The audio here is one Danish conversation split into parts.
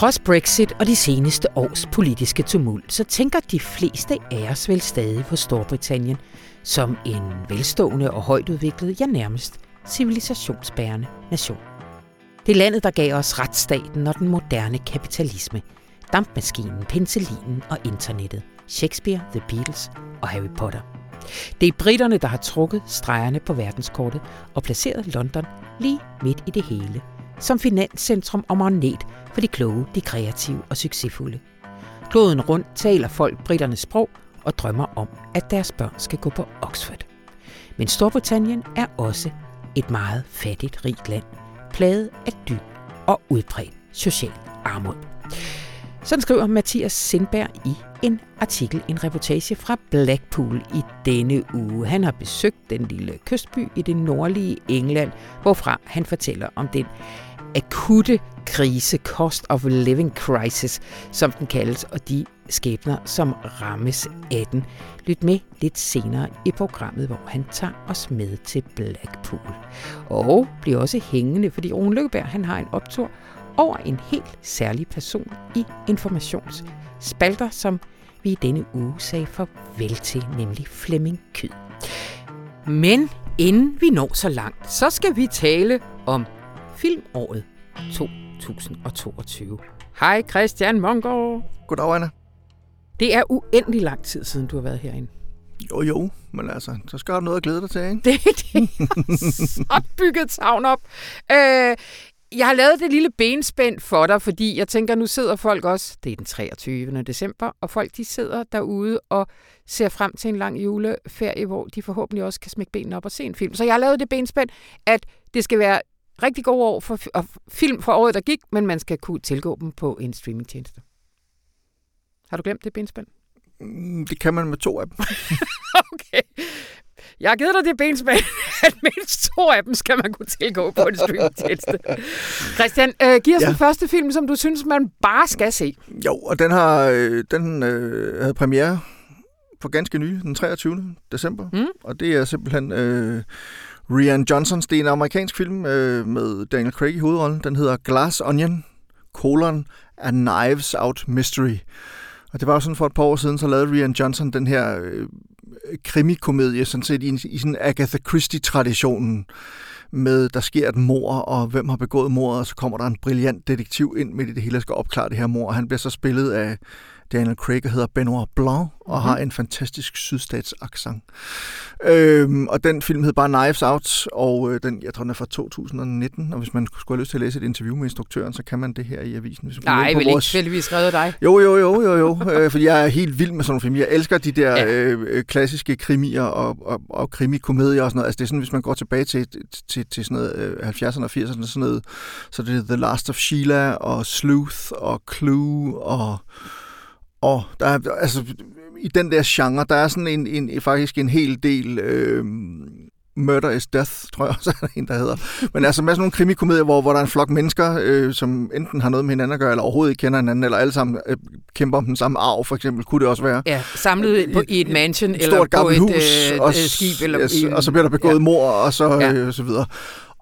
Trods Brexit og de seneste års politiske tumult, så tænker de fleste af os vel stadig på Storbritannien som en velstående og højt udviklet, ja nærmest civilisationsbærende nation. Det er landet, der gav os retsstaten og den moderne kapitalisme, dampmaskinen, penicillinen og internettet, Shakespeare, The Beatles og Harry Potter. Det er britterne, der har trukket stregerne på verdenskortet og placeret London lige midt i det hele, som finanscentrum og magnet for de kloge, de kreative og succesfulde. Kloden rundt taler folk britternes sprog og drømmer om, at deres børn skal gå på Oxford. Men Storbritannien er også et meget fattigt rigt land, plaget af dyb og udbredt social armod. Sådan skriver Mathias Sindberg i en artikel, en reportage fra Blackpool i denne uge. Han har besøgt den lille kystby i det nordlige England, hvorfra han fortæller om den akutte krise, cost of living crisis, som den kaldes, og de skæbner, som rammes af den. Lyt med lidt senere i programmet, hvor han tager os med til Blackpool. Og bliver også hængende, fordi Rune Lykkeberg han har en optur over en helt særlig person i informationsspalter, som vi i denne uge sagde farvel til, nemlig Flemming Kyd. Men inden vi når så langt, så skal vi tale om filmåret 2022. Hej Christian Mongård. Goddag, Anna. Det er uendelig lang tid siden, du har været herinde. Jo, jo, men altså, så skal du noget at glæde dig til, ikke? Det er det. så bygget tavn op. Øh, jeg har lavet det lille benspænd for dig, fordi jeg tænker, nu sidder folk også, det er den 23. december, og folk de sidder derude og ser frem til en lang juleferie, hvor de forhåbentlig også kan smække benene op og se en film. Så jeg har lavet det benspænd, at det skal være rigtig gode år for film for året, der gik, men man skal kunne tilgå dem på en streamingtjeneste. Har du glemt det benspænd? Mm, det kan man med to af dem. okay. Jeg har givet dig det benspænd, at mindst to af dem skal man kunne tilgå på en streamingtjeneste. Christian, øh, giv os ja. den første film, som du synes, man bare skal se. Jo, og den har øh, den øh, havde premiere for ganske ny, den 23. december. Mm. Og det er simpelthen øh, Rian Johnsons, det er en amerikansk film øh, med Daniel Craig i hovedrollen. Den hedder Glass Onion, colon, A Knives Out Mystery. Og det var jo sådan for et par år siden, så lavede Rian Johnson den her øh, krimikomedie, sådan set i, i sådan Agatha Christie-traditionen med, der sker et mor, og hvem har begået mordet, og så kommer der en brilliant detektiv ind midt i det hele, og skal opklare det her mor, og han bliver så spillet af Daniel Craig hedder Benoit Blanc og mm-hmm. har en fantastisk sydstatsaccent. Øhm, og den film hed bare Knives Out, og øh, den, jeg tror, den er fra 2019, og hvis man skulle have lyst til at læse et interview med instruktøren, så kan man det her i avisen. Hvis man Nej, vel vores... ikke tilfældigvis skrevet dig? Jo, jo, jo, jo, jo øh, fordi jeg er helt vild med sådan nogle film. Jeg elsker de der ja. øh, øh klassiske krimier og, og, og krimikomedier og sådan noget. Altså det er sådan, hvis man går tilbage til, til, til sådan noget øh, 70'erne og 80'erne, sådan noget, så det er The Last of Sheila og Sleuth og Clue og og der er, altså, i den der genre, der er sådan en, en faktisk en hel del... Øh, Murder is Death, tror jeg også er der en, der hedder. Men altså med sådan nogle krimikomedier, hvor, hvor der er en flok mennesker, øh, som enten har noget med hinanden at gøre, eller overhovedet ikke kender hinanden, eller alle sammen øh, kæmper om den samme arv, for eksempel, kunne det også være. Ja, samlet på, i et mansion, et eller på et hus, øh, og, skib. Eller yes, en, og så bliver der begået ja. mor, og så, ja. øh, så videre.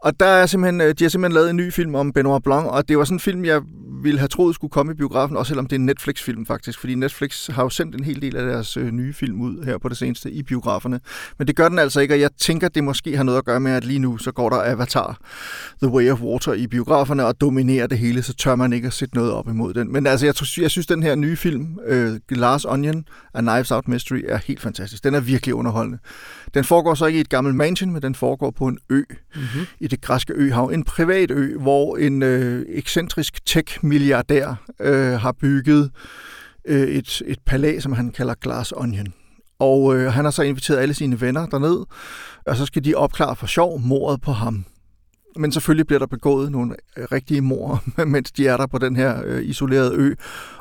Og der er simpelthen, øh, de har simpelthen lavet en ny film om Benoit Blanc, og det var sådan en film, jeg ville have troet skulle komme i biografen, også selvom det er en Netflix-film faktisk, fordi Netflix har jo sendt en hel del af deres øh, nye film ud her på det seneste i biograferne. Men det gør den altså ikke, og jeg tænker, det måske har noget at gøre med, at lige nu så går der Avatar, The Way of Water i biograferne og dominerer det hele, så tør man ikke at sætte noget op imod den. Men altså, jeg, tror, jeg synes, den her nye film, øh, Glass Onion, A Knives Out Mystery, er helt fantastisk. Den er virkelig underholdende. Den foregår så ikke i et gammelt mansion, men den foregår på en ø mm-hmm. i det græske øhav. En privat ø, hvor en øh, ekscentrisk milliardær øh, har bygget øh, et, et palæ, som han kalder Glass Onion. Og øh, han har så inviteret alle sine venner derned, og så skal de opklare for sjov mordet på ham. Men selvfølgelig bliver der begået nogle øh, rigtige mor, mens de er der på den her øh, isolerede ø.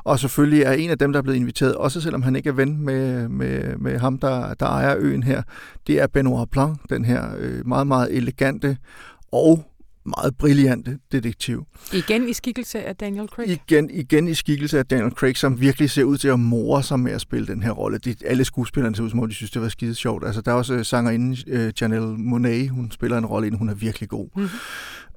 Og selvfølgelig er en af dem, der er blevet inviteret, også selvom han ikke er ven med, med, med ham, der, der ejer øen her, det er Benoit Blanc, den her øh, meget, meget elegante og meget brillante detektiv. Igen i skikkelse af Daniel Craig? Igen, igen i skikkelse af Daniel Craig, som virkelig ser ud til at more sig med at spille den her rolle. De, alle skuespillerne ser ud som om, de synes, det var skide sjovt. Altså, der er også sangerinden uh, Janelle Monáe, hun spiller en rolle, hun er virkelig god. Mm-hmm.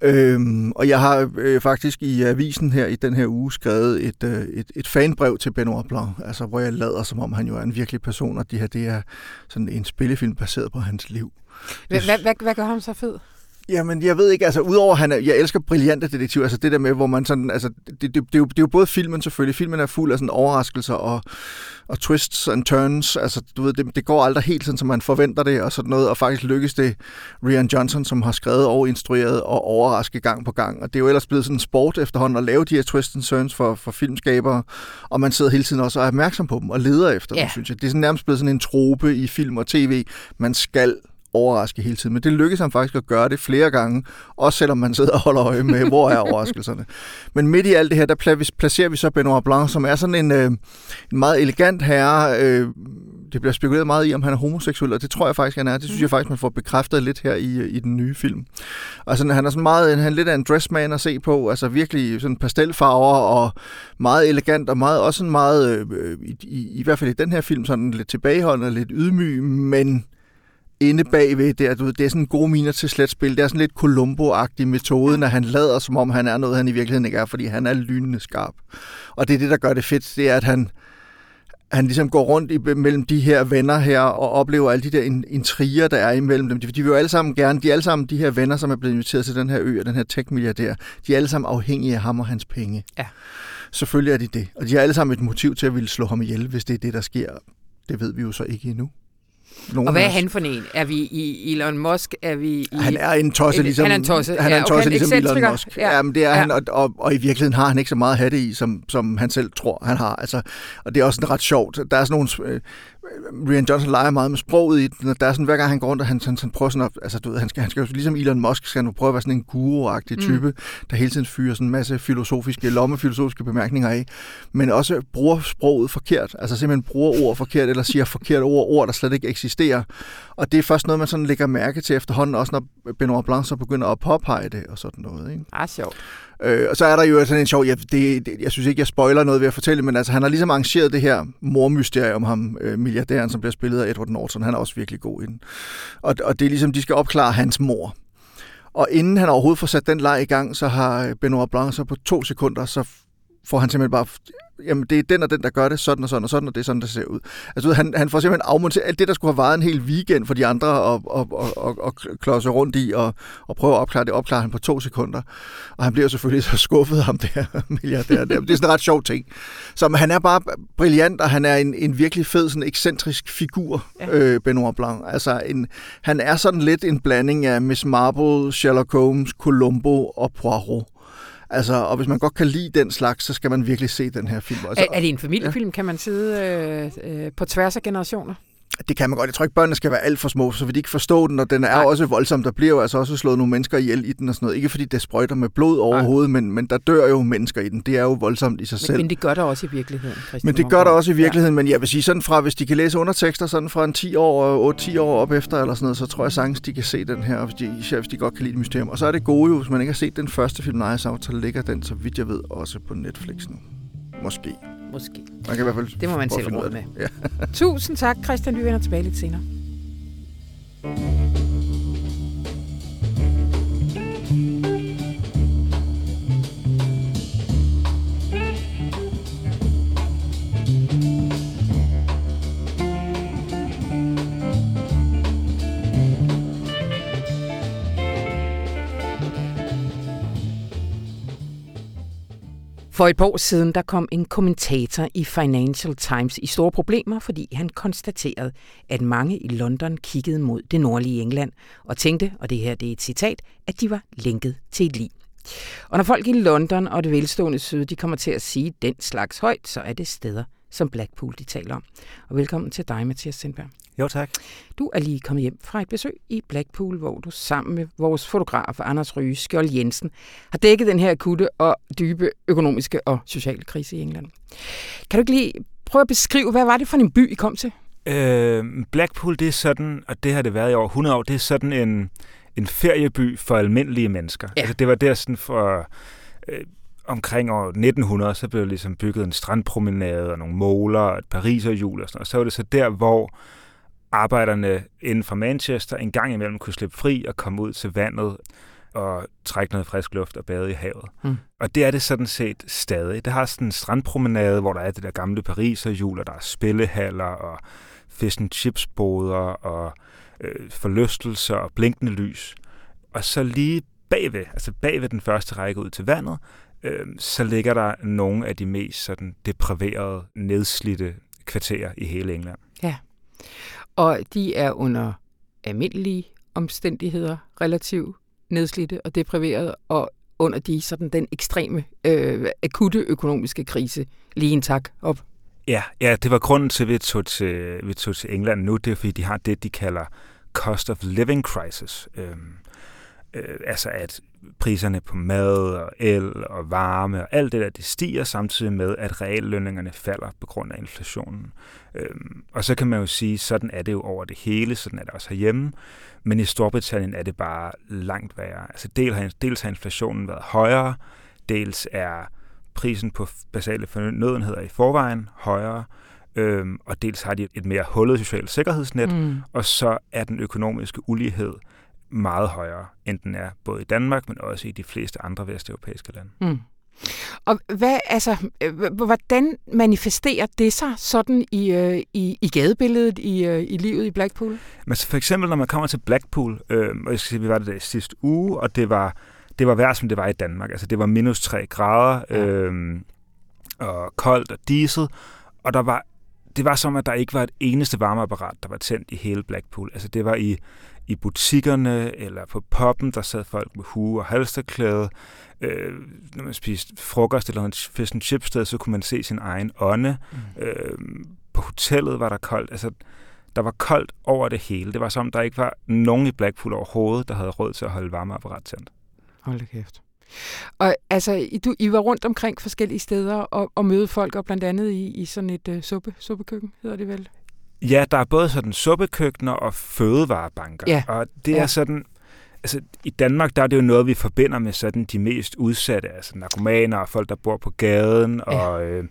Øhm, og jeg har øh, faktisk i avisen her i den her uge skrevet et, øh, et, et fanbrev til Benoit Blanc, altså hvor jeg lader som om han jo er en virkelig person, og det her det er sådan en spillefilm baseret på hans liv. Hvad, hvad, hvad gør ham så fed? Jamen, jeg ved ikke, altså udover han er, jeg elsker brillante detektiver, altså det der med, hvor man sådan, altså det, det, det, er jo, det er jo både filmen selvfølgelig, filmen er fuld af sådan overraskelser og, og twists and turns, altså du ved, det, det går aldrig helt sådan, som man forventer det og sådan noget, og faktisk lykkes det Rian Johnson, som har skrevet og instrueret og overrasket gang på gang, og det er jo ellers blevet sådan en sport efterhånden at lave de her twists and turns for, for filmskabere, og man sidder hele tiden også og er opmærksom på dem og leder efter ja. dem, synes jeg. Det er sådan nærmest blevet sådan en trope i film og tv, man skal overraske hele tiden. Men det lykkedes ham faktisk at gøre det flere gange, også selvom man sidder og holder øje med, hvor er overraskelserne. Men midt i alt det her, der placerer vi så Benoit Blanc, som er sådan en, øh, en meget elegant herre. Øh, det bliver spekuleret meget i, om han er homoseksuel, og det tror jeg faktisk, han er. Det synes jeg faktisk, man får bekræftet lidt her i, i den nye film. Altså, han er sådan meget, han er lidt af en dressman at se på, altså virkelig sådan pastelfarver og meget elegant, og meget, også sådan meget, øh, i, i, i hvert fald i den her film, sådan lidt tilbageholdende og lidt ydmyg, men inde bagved der, du ved, det er sådan en god miner til slet spil. Det er sådan lidt Columbo-agtig metode, når han lader, som om han er noget, han i virkeligheden ikke er, fordi han er lynende skarp. Og det er det, der gør det fedt, det er, at han, han ligesom går rundt i, mellem de her venner her og oplever alle de der intriger, der er imellem dem. De, de vil jo alle sammen gerne, de er alle sammen de her venner, som er blevet inviteret til den her ø og den her tech-milliardær, de er alle sammen afhængige af ham og hans penge. Ja. Selvfølgelig er de det. Og de har alle sammen et motiv til at ville slå ham ihjel, hvis det er det, der sker. Det ved vi jo så ikke endnu. Nogle og hvad er han for en? Er vi i Elon Musk? Er vi i... Han er en tosse, ligesom, han er en tosse, han er en tosse ja, okay, ligesom Elon Musk. Ja. ja, men det er ja. han, og, og, og, i virkeligheden har han ikke så meget at have det i, som, som han selv tror, han har. Altså, og det er også ret sjovt. Der er sådan nogle... Øh, Rian Johnson leger meget med sproget i den, der er sådan, hver gang han går rundt, og han, han, han prøver sådan at, altså du ved, han skal, han skal ligesom Elon Musk, skal han prøve at være sådan en guru-agtig mm. type, der hele tiden fyrer sådan en masse filosofiske, lommefilosofiske bemærkninger af, men også bruger sproget forkert, altså simpelthen bruger ord forkert, eller siger forkert ord, ord, der slet ikke eksisterer. Og det er først noget, man sådan lægger mærke til efterhånden, også når Benoit Blanc så begynder at påpege det, og sådan noget. Ikke? Ah, sjovt. Øh, og så er der jo sådan en sjov, jeg, det, det, jeg synes ikke, jeg spoiler noget ved at fortælle, men altså, han har ligesom arrangeret det her mormysterie om ham, øh, milliardæren, som bliver spillet af Edward Norton. Han er også virkelig god i den. Og, og det er ligesom, de skal opklare hans mor. Og inden han overhovedet får sat den leg i gang, så har Benoit Blanc så på to sekunder, så får han simpelthen bare jamen det er den og den, der gør det, sådan og sådan og sådan, og det er sådan, der ser ud. Altså han, han får simpelthen afmonteret alt det, der skulle have varet en hel weekend for de andre og, og, og, og, og klodse rundt i og, og prøve at opklare det, opklarer han på to sekunder. Og han bliver selvfølgelig så skuffet ham der milliardær der. Det er sådan en ret sjov ting. Så han er bare brilliant, og han er en, en virkelig fed, sådan ekscentrisk figur, ja. øh, Benoit Blanc. Altså en, han er sådan lidt en blanding af Miss Marple, Sherlock Holmes, Columbo og Poirot. Altså, og hvis man godt kan lide den slags, så skal man virkelig se den her film. Altså, er, er det en familiefilm? Ja. Kan man sidde øh, øh, på tværs af generationer? Det kan man godt. Jeg tror ikke, børnene skal være alt for små, så vil de ikke forstå den, og den er Nej. også voldsom. Der bliver jo altså også slået nogle mennesker ihjel i den og sådan noget. Ikke fordi det sprøjter med blod overhovedet, men, men der dør jo mennesker i den. Det er jo voldsomt i sig men, selv. Men det gør der også i virkeligheden, Christian Men det gør der også i virkeligheden, ja. men jeg vil sige sådan fra, hvis de kan læse undertekster sådan fra en 10 år, 8-10 år op efter, eller sådan noget, så tror jeg sagtens, de kan se den her, hvis de, især hvis de godt kan lide mysterium. Og så er det gode jo, hvis man ikke har set den første film, Nice Out, så ligger den, så vidt jeg ved, også på Netflix nu. Måske. Måske. Man kan i hvert fald det må man selv råde med. Ja. Tusind tak, Christian. Vi vender tilbage lidt senere. For et par år siden der kom en kommentator i Financial Times i store problemer, fordi han konstaterede, at mange i London kiggede mod det nordlige England og tænkte, og det her det er et citat, at de var lænket til et liv. Og når folk i London og det velstående syd de kommer til at sige den slags højt, så er det steder som Blackpool, de taler om. Og velkommen til dig, Mathias Sindberg. Jo, tak. Du er lige kommet hjem fra et besøg i Blackpool, hvor du sammen med vores fotograf Anders Ryge Skjold Jensen har dækket den her akutte og dybe økonomiske og sociale krise i England. Kan du ikke lige prøve at beskrive, hvad var det for en by, I kom til? Øh, Blackpool, det er sådan, og det har det været i over 100 år, det er sådan en, en ferieby for almindelige mennesker. Ja. Altså, det var der sådan for... Øh, omkring år 1900, så blev der ligesom bygget en strandpromenade og nogle måler og et pariserhjul og sådan noget. Og så var det så der, hvor arbejderne inden for Manchester en gang imellem kunne slippe fri og komme ud til vandet og trække noget frisk luft og bade i havet. Mm. Og det er det sådan set stadig. Det har sådan en strandpromenade, hvor der er det der gamle pariserhjul, og der er spillehaller og fish and chips boder og øh, forlystelser og blinkende lys. Og så lige bagved, altså bagved den første række ud til vandet, øh, så ligger der nogle af de mest sådan depraverede, nedslidte kvarterer i hele England. Ja, og de er under almindelige omstændigheder relativt nedslidte og depriverede, og under de sådan den ekstreme, øh, akutte økonomiske krise lige en tak op. Ja, ja, det var grunden til, at vi tog til, vi tog til England nu. Det er, fordi de har det, de kalder cost of living crisis. Øhm, øh, altså at priserne på mad og el og varme og alt det der, det stiger samtidig med, at reallønningerne falder på grund af inflationen. Øhm, og så kan man jo sige, sådan er det jo over det hele, sådan er det også herhjemme. Men i Storbritannien er det bare langt værre. Altså dels har, dels har inflationen været højere, dels er prisen på basale fornødenheder i forvejen højere, øhm, og dels har de et mere hullet socialt sikkerhedsnet, mm. og så er den økonomiske ulighed meget højere, end den er både i Danmark, men også i de fleste andre vesteuropæiske lande. Mm. Og hvad, altså, hvordan manifesterer det sig sådan i, øh, i, i gadebilledet, i, øh, i livet i Blackpool? Men for eksempel, når man kommer til Blackpool, øh, og jeg skal sige, vi var der sidste uge, og det var, det var værd, som det var i Danmark. Altså, det var minus 3 grader, øh, og koldt og diset, og der var det var som, at der ikke var et eneste varmeapparat, der var tændt i hele Blackpool. Altså det var i, i butikkerne eller på poppen, der sad folk med hue og halsterklæde. Øh, når man spiste frokost eller en fish and chip sted, så kunne man se sin egen ånde. Mm. Øh, på hotellet var der koldt. Altså, der var koldt over det hele. Det var som, der ikke var nogen i Blackpool overhovedet, der havde råd til at holde varmeapparat tændt. Hold da kæft. Og altså, du, I var rundt omkring forskellige steder og, og møde folk, og blandt andet i, i sådan et uh, suppe, suppekøkken, hedder det vel? Ja, der er både sådan suppekøkkener og fødevarebanker. Ja. Og det er ja. sådan, altså i Danmark, der er det jo noget, vi forbinder med sådan de mest udsatte, altså narkomaner og folk, der bor på gaden, ja. og øh,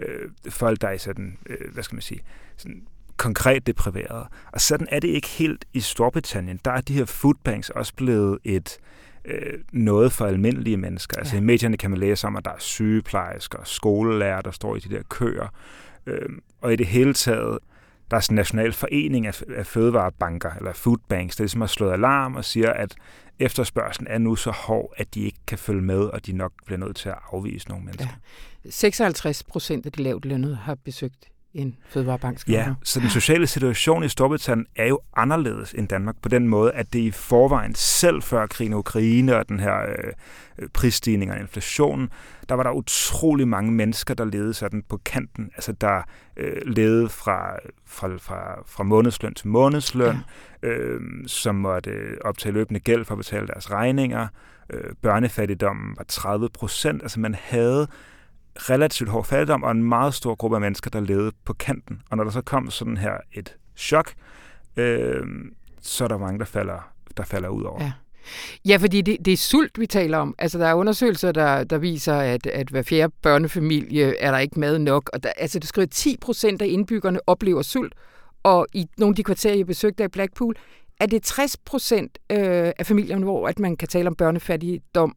øh, folk, der er sådan, øh, hvad skal man sige, sådan konkret depriverede. Og sådan er det ikke helt i Storbritannien. Der er de her foodbanks også blevet et øh, noget for almindelige mennesker. Altså ja. i medierne kan man læse om, at der er sygeplejersker og skolelærer, der står i de der køer. Øh, og i det hele taget, der er sådan en national forening af, af fødevarebanker, eller foodbanks, der ligesom har slået alarm og siger, at efterspørgselen er nu så hård, at de ikke kan følge med, og de nok bliver nødt til at afvise nogle mennesker. Ja. 56 procent af de lavt lønnede har besøgt en fødevarebank. Ja, så den sociale situation i Storbritannien er jo anderledes end Danmark på den måde, at det i forvejen selv før krigen i Ukraine og den her øh, prisstigning og inflationen, der var der utrolig mange mennesker, der levede sådan på kanten, altså der øh, levede fra, fra, fra, fra månedsløn til månedsløn, ja. øh, som måtte optage løbende gæld for at betale deres regninger. Øh, børnefattigdommen var 30 procent, altså man havde relativt hård fattigdom og en meget stor gruppe af mennesker, der levede på kanten. Og når der så kom sådan her et chok, øh, så er der mange, der falder, der falder ud over. Ja. Ja, fordi det, det er sult, vi taler om. Altså, der er undersøgelser, der, der viser, at, at hver fjerde børnefamilie er der ikke mad nok. Og der, altså, det skriver 10 procent af indbyggerne oplever sult. Og i nogle af de kvarterer, jeg besøgte af Blackpool, er det 60 procent øh, af familierne, hvor at man kan tale om børnefattigdom.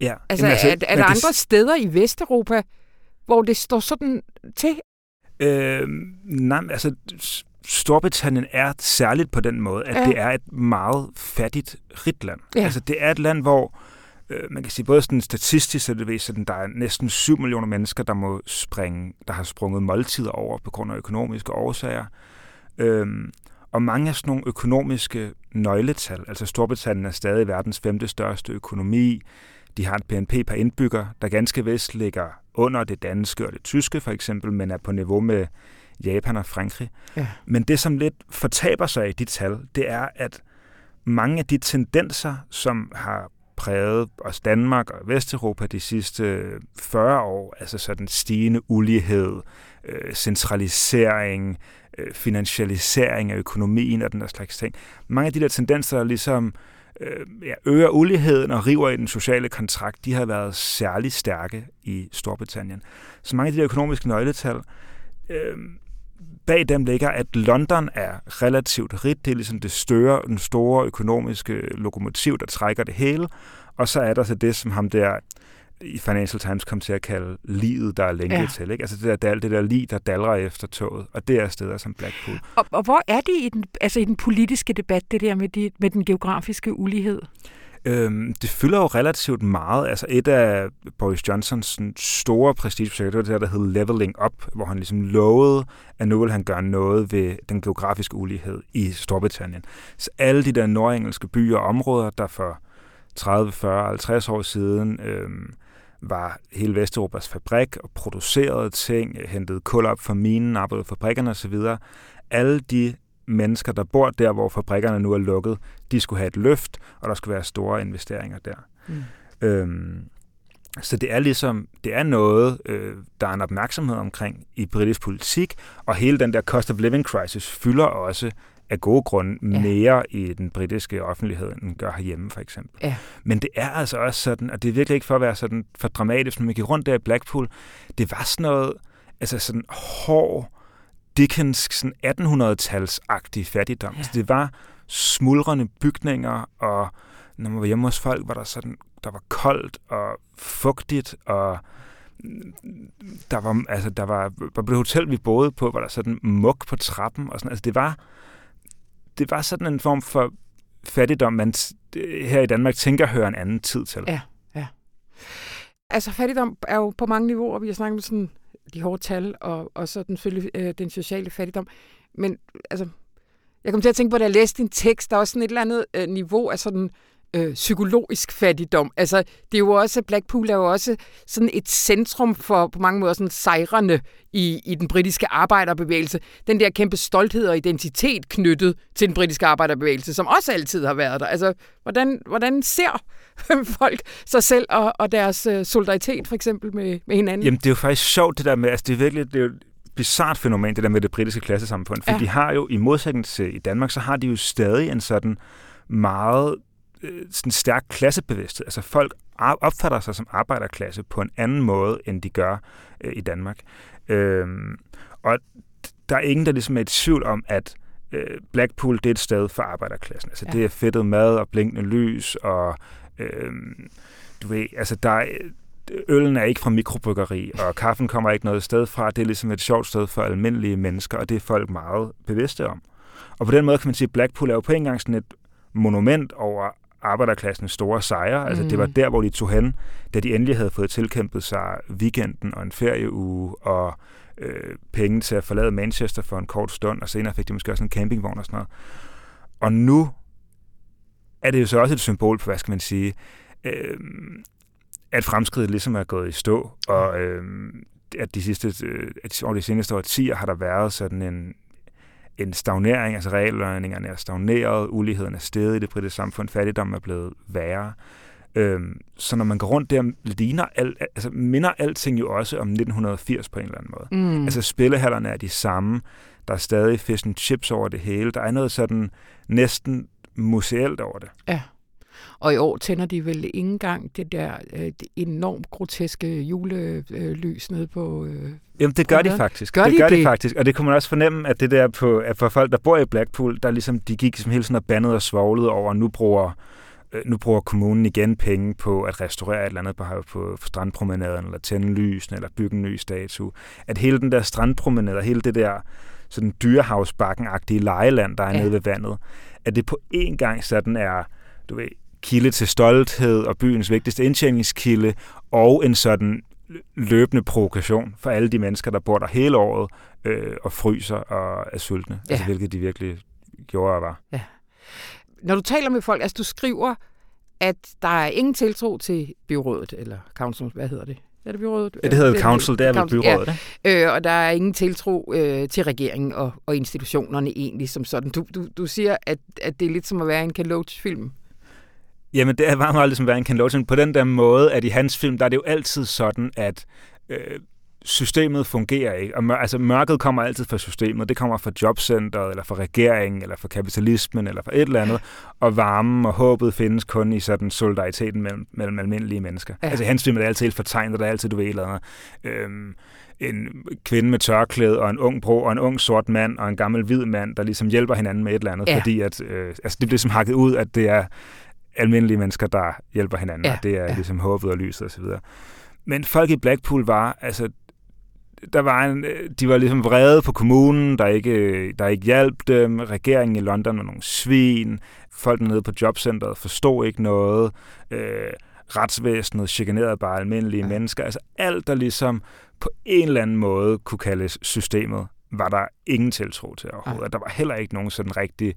Ja. Altså, Jamen, altså, er, er der det... andre steder i Vesteuropa, hvor det står sådan til? Øh, nej, altså Storbritannien er særligt på den måde, at ja. det er et meget fattigt rigt land. Ja. Altså det er et land, hvor øh, man kan sige både sådan statistisk, så det ved, at der er næsten 7 millioner mennesker, der må springe, der har sprunget måltider over på grund af økonomiske årsager. Øhm, og mange af sådan nogle økonomiske nøgletal, altså Storbritannien er stadig verdens femte største økonomi, de har et BNP per indbygger, der ganske vist ligger under det danske og det tyske for eksempel, men er på niveau med Japan og Frankrig. Ja. Men det, som lidt fortaber sig i de tal, det er, at mange af de tendenser, som har præget os Danmark og Vesteuropa de sidste 40 år, altså sådan stigende ulighed, øh, centralisering, øh, finansialisering af økonomien og den der slags ting. Mange af de der tendenser er ligesom øh, Øh, ja, øger uligheden og river i den sociale kontrakt, de har været særlig stærke i Storbritannien. Så mange af de der økonomiske nøgletal, øh, bag dem ligger, at London er relativt rigt. Det er ligesom det større, den store økonomiske lokomotiv, der trækker det hele. Og så er der så det, som ham der i Financial Times kom til at kalde livet, der er længe ja. til. Ikke? Altså det der, det der lig, der dalrer efter toget. Og det er steder som Blackpool. Og, og hvor er det i den, altså i den politiske debat, det der med, de, med den geografiske ulighed? Øhm, det fylder jo relativt meget. Altså et af Boris Johnsons store prestigeprojekter, det var det der hed Leveling Up, hvor han ligesom lovede, at nu vil han gøre noget ved den geografiske ulighed i Storbritannien. Så alle de der nordengelske byer og områder, der for 30, 40, 50 år siden øhm, var hele Vesteuropas fabrik og producerede ting, hentede kul op fra minen, arbejdede fabrikkerne osv. Alle de mennesker, der bor der, hvor fabrikkerne nu er lukket, de skulle have et løft, og der skulle være store investeringer der. Mm. Øhm, så det er ligesom, det er noget, øh, der er en opmærksomhed omkring i britisk politik, og hele den der cost of living crisis fylder også af gode grunde ja. mere i den britiske offentlighed, end gør herhjemme, for eksempel. Ja. Men det er altså også sådan, og det er virkelig ikke for at være sådan for dramatisk, når man gik rundt der i Blackpool, det var sådan noget, altså sådan hård, Dickens sådan 1800-talsagtig fattigdom. Ja. Så det var smuldrende bygninger, og når man var hjemme hos folk, var der sådan, der var koldt og fugtigt, og der var, altså, der var, på det hotel, vi boede på, var der sådan muk på trappen, og sådan, altså det var, det var sådan en form for fattigdom, man her i Danmark tænker hører en anden tid til. Ja, ja. Altså fattigdom er jo på mange niveauer. Vi har snakket om sådan de hårde tal, og, og så den, øh, den sociale fattigdom. Men altså, jeg kom til at tænke på, da jeg læste din tekst, der er også sådan et eller andet øh, niveau af sådan øh, psykologisk fattigdom. Altså, det er jo også, Blackpool er jo også sådan et centrum for på mange måder sådan sejrende i, i den britiske arbejderbevægelse. Den der kæmpe stolthed og identitet knyttet til den britiske arbejderbevægelse, som også altid har været der. Altså, hvordan, hvordan ser folk sig selv og, og deres øh, solidaritet for eksempel med, med hinanden? Jamen, det er jo faktisk sjovt det der med, altså det er virkelig, det er jo bizart fænomen, det der med det britiske klassesamfund. For ja. de har jo, i modsætning til i Danmark, så har de jo stadig en sådan meget sådan stærk klassebevidsthed. Altså folk opfatter sig som arbejderklasse på en anden måde, end de gør øh, i Danmark. Øhm, og der er ingen, der ligesom er i tvivl om, at øh, Blackpool det er et sted for arbejderklassen. Altså ja. det er fedtet mad og blinkende lys, og øh, du ved, altså der er, øllen er ikke fra mikrobryggeri, og kaffen kommer ikke noget sted fra. Det er ligesom et sjovt sted for almindelige mennesker, og det er folk meget bevidste om. Og på den måde kan man sige, at Blackpool er jo på en gang sådan et monument over arbejderklassens store sejre. Mm. Altså det var mm. der, hvor de tog hen, da de endelig havde fået tilkæmpet sig weekenden og en ferieuge og øh, penge til at forlade Manchester for en kort stund, og senere fik de måske også en campingvogn og sådan noget. Og nu er det jo så også et symbol på, hvad skal man sige, øh, at fremskridtet ligesom er gået i stå, og øh, at de sidste, øh, over de seneste årtier har der været sådan en, en stagnering, altså reallønningerne er stagneret, uligheden er steget i det britiske samfund, fattigdommen er blevet værre. Øhm, så når man går rundt der, ligner alt, altså minder alting jo også om 1980 på en eller anden måde. Mm. Altså spillehallerne er de samme, der er stadig fish and chips over det hele, der er noget sådan næsten museelt over det. Ja. Og i år tænder de vel ikke engang det der øh, det enormt groteske julelys nede på... Øh, Jamen, det gør de faktisk. Gør det de gør det? de faktisk. Og det kunne man også fornemme, at det der på, at for folk, der bor i Blackpool, der ligesom, de gik ligesom hele sådan og bandede og svoglede over, nu bruger øh, nu bruger kommunen igen penge på at restaurere et eller andet på, på strandpromenaden, eller tænde lysene, eller bygge en ny statue. At hele den der strandpromenade, hele det der sådan dyrehavsbakken-agtige lejeland, der er ja. nede ved vandet, at det på én gang sådan er, du ved, kilde til stolthed og byens vigtigste indtjeningskilde, og en sådan løbende provokation for alle de mennesker, der bor der hele året øh, og fryser og er sultne, ja. altså, hvilket de virkelig gjorde og var. Ja. Når du taler med folk, altså du skriver, at der er ingen tiltro til byrådet, eller council, hvad hedder det? Er det byrådet? Ja, det hedder council, det er vel byrådet. Ja. Øh, og der er ingen tiltro øh, til regeringen og, og institutionerne egentlig som sådan. Du, du, du siger, at, at det er lidt som at være en Ken Loach-film. Jamen, det er meget, meget ligesom en Ken Loach. På den der måde, at i hans film, der er det jo altid sådan, at øh, systemet fungerer ikke. Og mør, altså, mørket kommer altid fra systemet. Det kommer fra jobcentret, eller fra regeringen, eller fra kapitalismen, eller fra et eller andet. Og varmen og håbet findes kun i sådan solidariteten mellem, mellem almindelige mennesker. Ja. Altså hans film er altid helt fortegnet, der er altid, du ved, eller andet. Øhm, en kvinde med tørklæde og en ung bro og en ung sort mand og en gammel hvid mand, der ligesom hjælper hinanden med et eller andet, ja. fordi at, øh, altså det bliver som hakket ud, at det er almindelige mennesker, der hjælper hinanden, ja. og det er ja. ligesom håbet og lyset osv. Men folk i Blackpool var, altså der var en, de var ligesom vrede på kommunen, der ikke, der ikke hjalp dem. Regeringen i London var nogle svin. Folk nede på jobcentret forstod ikke noget. Øh, retsvæsenet chikanerede bare almindelige ja. mennesker. Altså alt, der ligesom på en eller anden måde kunne kaldes systemet, var der ingen tiltro til overhovedet. Ja. Der var heller ikke nogen sådan rigtig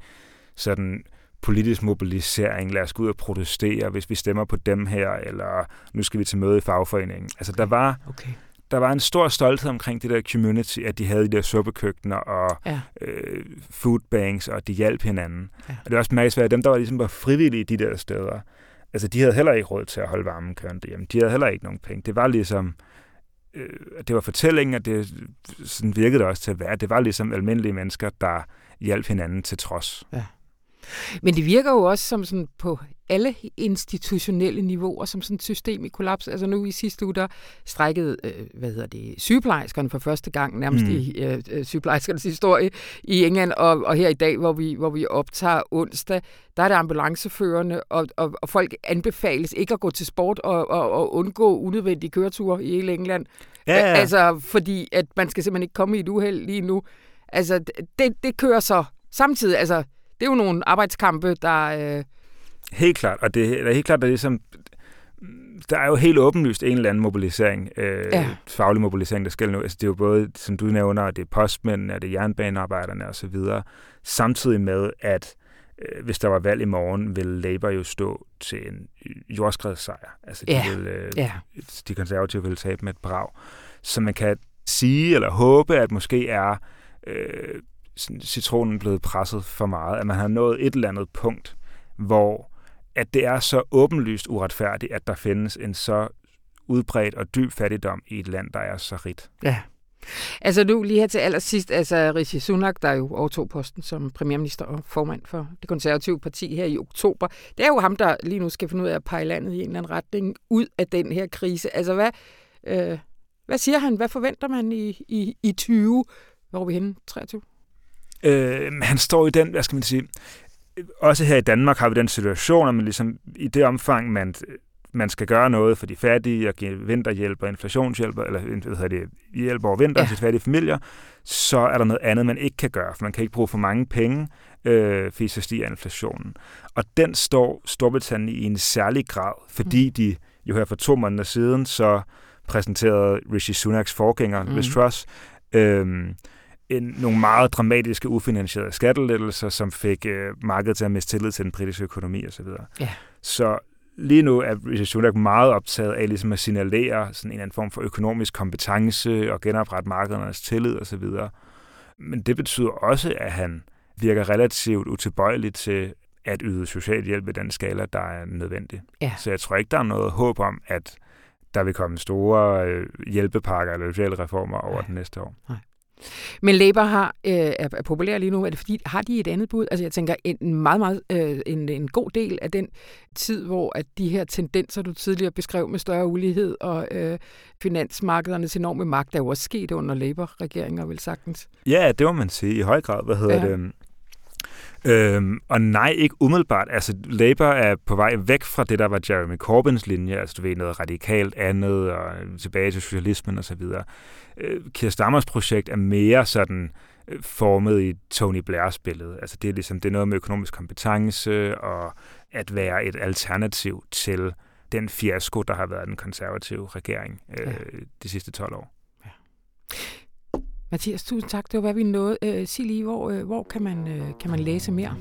sådan politisk mobilisering, lad os gå ud og protestere, hvis vi stemmer på dem her, eller nu skal vi til møde i fagforeningen. Altså der var, okay. der var en stor stolthed omkring det der community, at de havde de der suppekøkkener og ja. øh, foodbanks, og de hjalp hinanden. Ja. Og det er også mærkesværdigt, at dem, der var ligesom var frivillige i de der steder, altså de havde heller ikke råd til at holde varmen kørende hjemme. De havde heller ikke nogen penge. Det var ligesom, øh, det var fortællingen, og det sådan virkede det også til at være. Det var ligesom almindelige mennesker, der hjalp hinanden til trods. Ja. Men det virker jo også som sådan på alle institutionelle niveauer, som sådan et system i kollaps. Altså nu i sidste uge, der strækkede, øh, hvad hedder det, sygeplejerskerne for første gang, nærmest mm. i øh, øh, sygeplejerskernes historie i England, og, og her i dag, hvor vi, hvor vi optager onsdag, der er det ambulanceførende, og, og, og folk anbefales ikke at gå til sport og, og, og undgå unødvendige køreture i hele England. Ja, ja. Altså, fordi at man skal simpelthen ikke komme i et uheld lige nu. Altså, det, det kører så samtidig, altså, det er jo nogle arbejdskampe, der... Øh... Helt klart, og det er helt klart, at det er ligesom, der er jo helt åbenlyst en eller anden mobilisering, øh, ja. faglig mobilisering, der skal nu. Altså, det er jo både, som du nævner, det er postmændene, det er jernbanearbejderne osv., samtidig med, at øh, hvis der var valg i morgen, vil Labour jo stå til en jordskredssejr. Altså, de, ja. vil, øh, ja. de konservative vil tabe med et brag. Så man kan sige eller håbe, at måske er øh, citronen blevet presset for meget, at man har nået et eller andet punkt, hvor at det er så åbenlyst uretfærdigt, at der findes en så udbredt og dyb fattigdom i et land, der er så rigt. Ja. Altså nu lige her til allersidst, altså Rishi Sunak, der jo overtog posten som premierminister og formand for det konservative parti her i oktober, det er jo ham, der lige nu skal finde ud af at pege landet i en eller anden retning ud af den her krise. Altså hvad, øh, hvad siger han? Hvad forventer man i, i, i 20? Hvor er vi henne? 23? Øh, han står i den, hvad skal man sige, også her i Danmark har vi den situation, at man ligesom i det omfang, man, man skal gøre noget for de fattige og give vinterhjælp og inflationshjælp, eller hvad hedder det, hjælp over vinter ja. til fattige familier, så er der noget andet, man ikke kan gøre, for man kan ikke bruge for mange penge, øh, fordi så stiger inflationen. Og den står Storbritannien i en særlig grad, fordi mm. de jo her for to måneder siden, så præsenterede Rishi Sunaks forgænger, mm. Liz Truss, øh, en, nogle meget dramatiske, ufinansierede skattelettelser, som fik øh, markedet til at miste tillid til den britiske økonomi osv. Ja. Så lige nu er Rishi Sunak meget optaget af ligesom at signalere sådan en eller anden form for økonomisk kompetence og genoprette markedernes tillid osv. Men det betyder også, at han virker relativt utilbøjelig til at yde social hjælp i den skala, der er nødvendig. Ja. Så jeg tror ikke, der er noget håb om, at der vil komme store øh, hjælpepakker eller sociale reformer over Nej. den næste år. Nej. Men Labour har, øh, er, er populær lige nu. Er det fordi, har de et andet bud? Altså jeg tænker, en meget, meget, øh, en, en god del af den tid, hvor at de her tendenser, du tidligere beskrev med større ulighed og øh, finansmarkedernes enorme magt, er jo også sket under Labour-regeringer, vel sagtens. Ja, det må man sige i høj grad. Hvad hedder ja. det? Øhm, og nej, ikke umiddelbart. Altså, Labour er på vej væk fra det, der var Jeremy Corbyns linje, altså du ved, noget radikalt andet, og tilbage til socialismen osv. Øh, Keir Stammers projekt er mere sådan øh, formet i Tony Blairs billede. Altså det er ligesom det er noget med økonomisk kompetence og at være et alternativ til den fiasko, der har været den konservative regering øh, ja. de sidste 12 år. Ja. Mathias, tusind tak. Det var, hvad vi nåede. Øh, sig lige, hvor, øh, hvor kan, man, øh, kan man læse mere?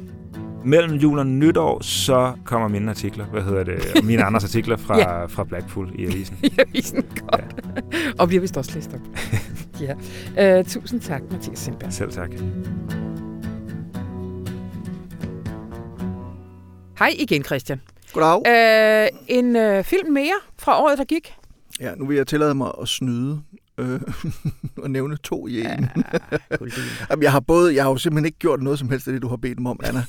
Mellem jul og nytår, så kommer mine artikler, hvad hedder det, mine andres artikler fra, ja. fra Blackpool i avisen. I avisen, godt. Ja. og bliver vist også læst op. ja. Uh, tusind tak, Mathias Sindberg. Selv tak. Hej igen, Christian. Goddag. Uh, en uh, film mere fra året, der gik. Ja, nu vil jeg tillade mig at snyde øh, og nævne to i en. Ja, Jamen, jeg har både, jeg har jo simpelthen ikke gjort noget som helst af det, du har bedt mig om, Anna.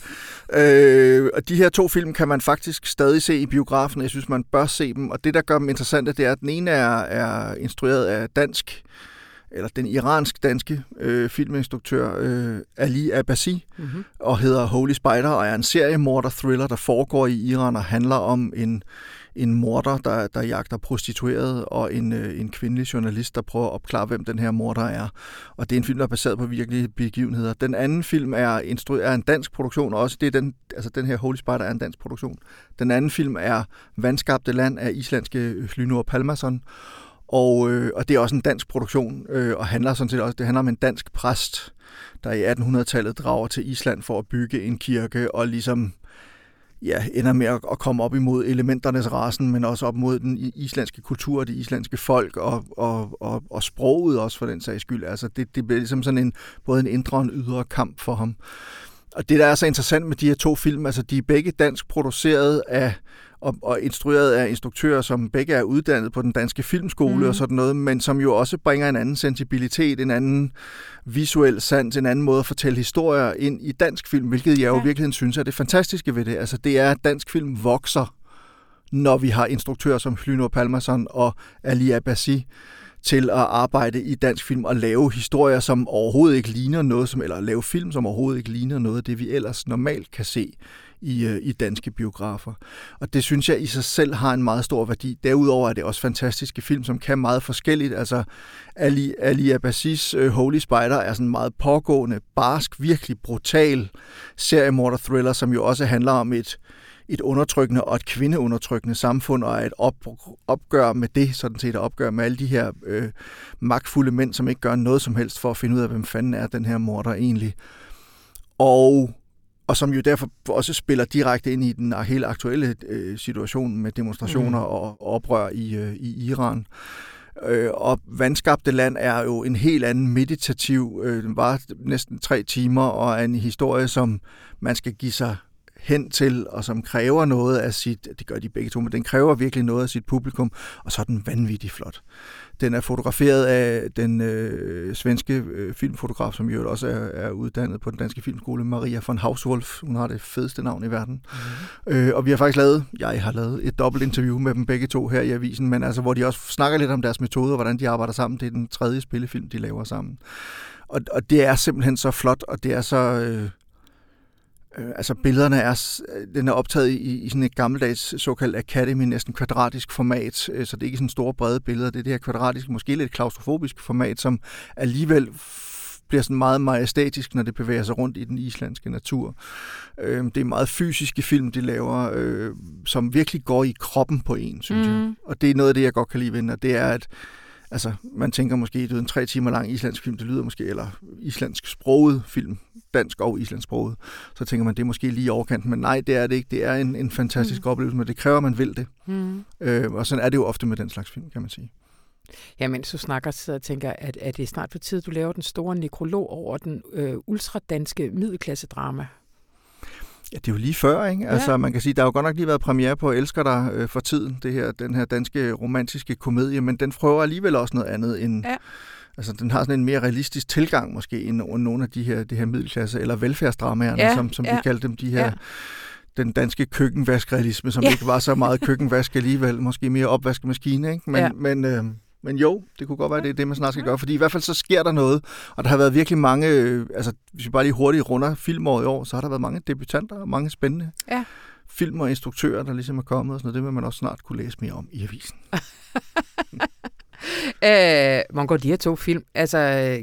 øh, og de her to film kan man faktisk stadig se i biografen, jeg synes, man bør se dem. Og det, der gør dem interessante, det er, at den ene er, er instrueret af dansk eller den iransk-danske øh, filminstruktør øh, Ali Abbasi, mm-hmm. og hedder Holy Spider, og er en seriemorder-thriller, der foregår i Iran og handler om en, en morder, der, der jagter prostitueret, og en, øh, en kvindelig journalist, der prøver at opklare, hvem den her morder er. Og det er en film, der er baseret på virkelige begivenheder. Den anden film er, instru- er en dansk produktion, og også det er den, altså den her Holy Spider er en dansk produktion. Den anden film er Vandskabte Land af islandske øh, Hlynur Palmason, og, øh, og det er også en dansk produktion, øh, og handler sådan set også, det handler om en dansk præst, der i 1800-tallet drager til Island for at bygge en kirke, og ligesom ja, ender med at, komme op imod elementernes rasen, men også op mod den islandske kultur og det islandske folk, og, og, og, og sproget også for den sags skyld. Altså det, det bliver ligesom sådan en, både en indre og en ydre kamp for ham. Og det, der er så interessant med de her to film, altså de er begge dansk produceret af og, og instrueret af instruktører, som begge er uddannet på den danske filmskole mm. og sådan noget, men som jo også bringer en anden sensibilitet, en anden visuel sans, en anden måde at fortælle historier ind i dansk film, hvilket jeg jo ja. virkelig synes er det fantastiske ved det. Altså det er, at dansk film vokser, når vi har instruktører som Hlynur Palmason og Ali Abbasi, til at arbejde i dansk film og lave historier, som overhovedet ikke ligner noget, som, eller lave film, som overhovedet ikke ligner noget af det, vi ellers normalt kan se i, øh, i danske biografer. Og det synes jeg i sig selv har en meget stor værdi. Derudover er det også fantastiske film, som kan meget forskelligt. Altså Ali, Ali Abbasis øh, Holy Spider er sådan en meget pågående, barsk, virkelig brutal seriemorder-thriller, som jo også handler om et, et undertrykkende og et kvindeundertrykkende samfund, og et op, opgør med det, sådan set et opgør med alle de her øh, magtfulde mænd, som ikke gør noget som helst for at finde ud af, hvem fanden er den her morder egentlig. Og og som jo derfor også spiller direkte ind i den helt aktuelle øh, situation med demonstrationer mm. og oprør i, øh, i Iran. Øh, og Vandskabte Land er jo en helt anden meditativ, øh, den var næsten tre timer, og er en historie, som man skal give sig hen til, og som kræver noget af sit, det gør de begge to, men den kræver virkelig noget af sit publikum, og så er den vanvittigt flot. Den er fotograferet af den øh, svenske øh, filmfotograf, som jo også er, er uddannet på den danske filmskole, Maria von Hauswolf. Hun har det fedeste navn i verden. Mm. Øh, og vi har faktisk lavet, jeg har lavet et dobbelt interview med dem begge to her i avisen, men altså, hvor de også snakker lidt om deres metoder, hvordan de arbejder sammen. Det er den tredje spillefilm, de laver sammen. Og, og det er simpelthen så flot, og det er så... Øh, Øh, altså billederne er, den er optaget i, i sådan et gammeldags såkaldt Academy, næsten kvadratisk format, øh, så det er ikke sådan store brede billeder, det er det her kvadratiske, måske lidt klaustrofobisk format, som alligevel bliver sådan meget majestætisk, når det bevæger sig rundt i den islandske natur. Øh, det er meget fysiske film, de laver, øh, som virkelig går i kroppen på en, synes mm. jeg. Og det er noget af det, jeg godt kan lide ved og det er, at altså, man tænker måske, det er en tre timer lang islandsk film, det lyder måske, eller islandsk sproget film, dansk og islandsk sproget, så tænker man, det er måske lige overkanten, men nej, det er det ikke. Det er en, en fantastisk mm. oplevelse, men det kræver, at man vil det. Mm. Øh, og sådan er det jo ofte med den slags film, kan man sige. Ja, mens du snakker, så tænker jeg, at, at det er snart på tid, du laver den store nekrolog over den øh, ultradanske middelklasse-drama. Ja, det er jo lige før, ikke? Ja. Altså, man kan sige, der har jo godt nok lige været premiere på Elsker dig øh, for tiden, det her, den her danske romantiske komedie, men den prøver alligevel også noget andet end... Ja. Altså, den har sådan en mere realistisk tilgang måske end nogle af de her, det her middelklasse- eller velfærdsdramaerne, ja. som, som ja. vi kaldte dem, de her... Ja den danske køkkenvaskrealisme, som ja. ikke var så meget køkkenvask alligevel, måske mere opvaskemaskine, ikke? Men, ja. men, øh, men jo, det kunne godt være, det er det, man snart skal gøre, fordi i hvert fald så sker der noget, og der har været virkelig mange, øh, altså hvis vi bare lige hurtigt runder filmåret i år, så har der været mange debutanter og mange spændende ja. film og instruktører, der ligesom er kommet, og sådan noget. det vil man også snart kunne læse mere om i avisen. øh, går de her to film, altså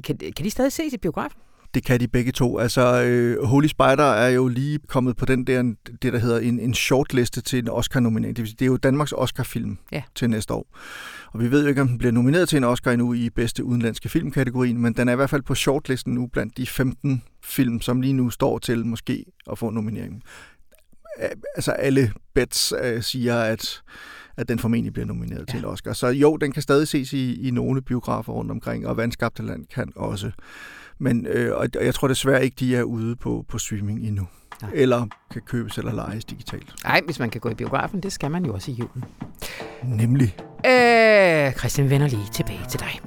kan, kan de stadig ses i biografen? Det kan de begge to. Altså, øh, Holy Spider er jo lige kommet på den der, det der hedder en, en shortliste til en Oscar-nominering. Det, det er jo Danmarks Oscar-film ja. til næste år. Og vi ved jo ikke, om den bliver nomineret til en Oscar endnu i bedste udenlandske filmkategorien, men den er i hvert fald på shortlisten nu blandt de 15 film, som lige nu står til måske at få nomineringen. Altså alle bets øh, siger, at at den formentlig bliver nomineret ja. til en Oscar. Så jo, den kan stadig ses i, i nogle biografer rundt omkring, og Vandskabte Land kan også. Men øh, og jeg tror desværre ikke, de er ude på, på streaming endnu. Nej. Eller kan købes eller lejes digitalt. Nej, hvis man kan gå i biografen, det skal man jo også i julen. Nemlig. Øh, Christian vender lige tilbage til dig.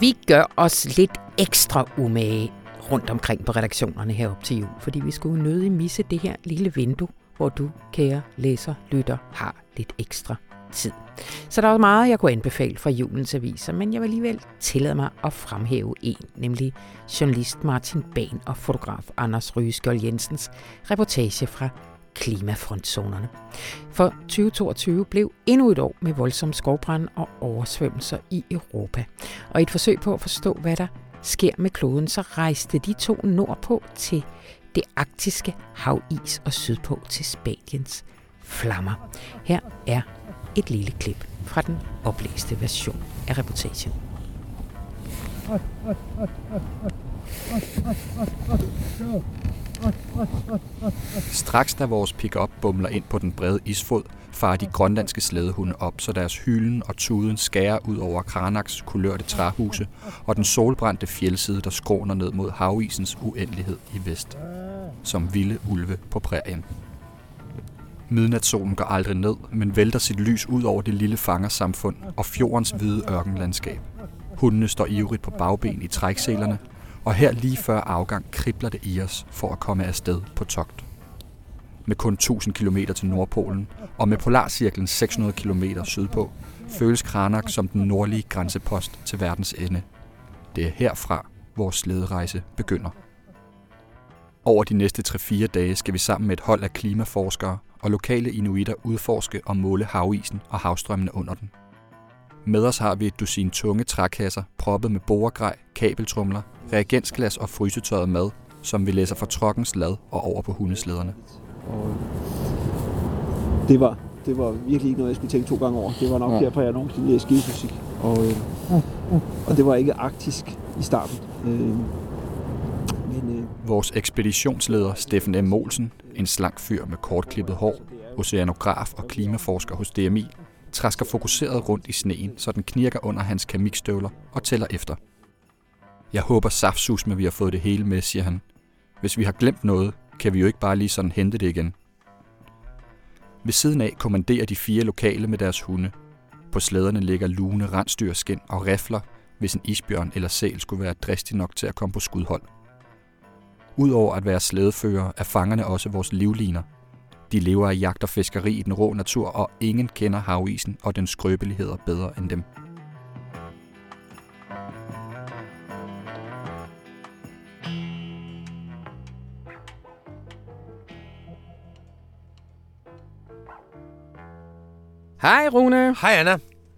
Vi gør os lidt ekstra umage rundt omkring på redaktionerne herop til jul, fordi vi skulle nødig misse det her lille vindue, hvor du, kære læser, lytter, har lidt ekstra tid. Så der er meget, jeg kunne anbefale fra julens aviser, men jeg vil alligevel tillade mig at fremhæve en, nemlig journalist Martin Bahn og fotograf Anders Rygeskjold Jensens reportage fra klimafrontzonerne. For 2022 blev endnu et år med voldsomme skovbrand og oversvømmelser i Europa. Og i et forsøg på at forstå, hvad der sker med kloden, så rejste de to nordpå til det arktiske havis og sydpå til Spaniens flammer. Her er et lille klip fra den oplæste version af reportagen. Straks da vores pickup bumler ind på den brede isfod, farer de grønlandske slædehunde op, så deres hylen og tuden skærer ud over Kranaks kulørte træhuse og den solbrændte fjeldside, der skråner ned mod havisens uendelighed i vest. Som vilde ulve på prærien. Midnatssolen går aldrig ned, men vælter sit lys ud over det lille fangersamfund og fjordens hvide ørkenlandskab. Hundene står ivrigt på bagben i trækselerne, og her lige før afgang kribler det i os for at komme afsted på togt. Med kun 1000 km til Nordpolen og med polarcirklen 600 km sydpå, føles Kranak som den nordlige grænsepost til verdens ende. Det er herfra, vores slæderejse begynder. Over de næste 3-4 dage skal vi sammen med et hold af klimaforskere og lokale inuitter udforske og måle havisen og havstrømmene under den. Med os har vi et dusin tunge trækasser, proppet med boregrej, kabeltrumler, reagensglas og frysetørret mad, som vi læser fra trokkens lad og over på hundeslæderne. Og det var, det var virkelig ikke noget, jeg skulle tænke to gange over. Det var nok ja. derfor, jeg nogensinde læste geofysik. Og, øh, og det var ikke arktisk i starten. Øh, men, øh, Vores ekspeditionsleder, Steffen M. Molsen, en slank fyr med kortklippet hår, oceanograf og klimaforsker hos DMI, træsker fokuseret rundt i sneen, så den knirker under hans kamikstøvler og tæller efter. Jeg håber saftsus med, vi har fået det hele med, siger han. Hvis vi har glemt noget, kan vi jo ikke bare lige sådan hente det igen. Ved siden af kommanderer de fire lokale med deres hunde. På slæderne ligger lune rensdyrskin og rifler, hvis en isbjørn eller sæl skulle være dristig nok til at komme på skudhold. Udover at være slædefører, er fangerne også vores livliner. De lever af jagt og fiskeri i den rå natur, og ingen kender havisen og den skrøbeligheder bedre end dem. Hej Rune. Hej Anna.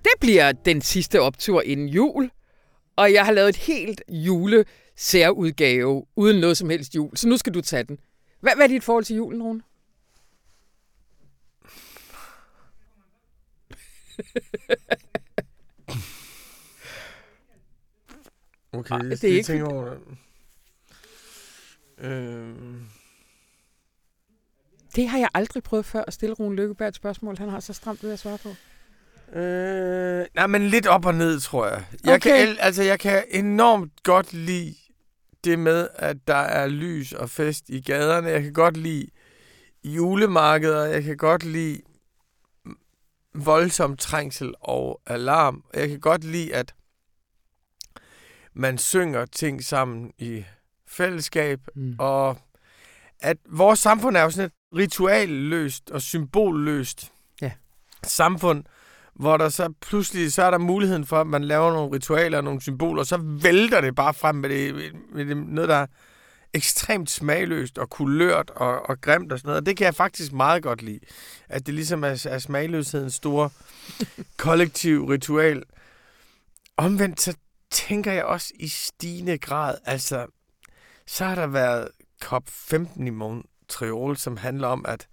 Det bliver den sidste optur inden jul, og jeg har lavet et helt jule særudgave uden noget som helst jul, så nu skal du tage den. Hvad, hvad er dit forhold til julen, Rune? okay, Ej, det er ikke... Tænke over det. Øh... Det har jeg aldrig prøvet før at stille Rune Lykkeberg et spørgsmål, han har så stramt ved at svare på. Øh, nej, men lidt op og ned, tror jeg. Jeg, okay. kan, altså, jeg kan enormt godt lide det med, at der er lys og fest i gaderne. Jeg kan godt lide julemarkeder. Jeg kan godt lide voldsom trængsel og alarm. Jeg kan godt lide, at man synger ting sammen i fællesskab, mm. og at vores samfund er jo sådan et ritualløst og symbolløst ja. samfund, hvor der så pludselig så er der muligheden for, at man laver nogle ritualer og nogle symboler, og så vælter det bare frem med, det, med det, noget, der er ekstremt smagløst og kulørt og, og grimt og sådan noget. Og det kan jeg faktisk meget godt lide. At det ligesom er, er smagløshedens store kollektiv ritual. Omvendt så tænker jeg også i stigende grad, altså, så har der været COP15 i Montreal, som handler om, at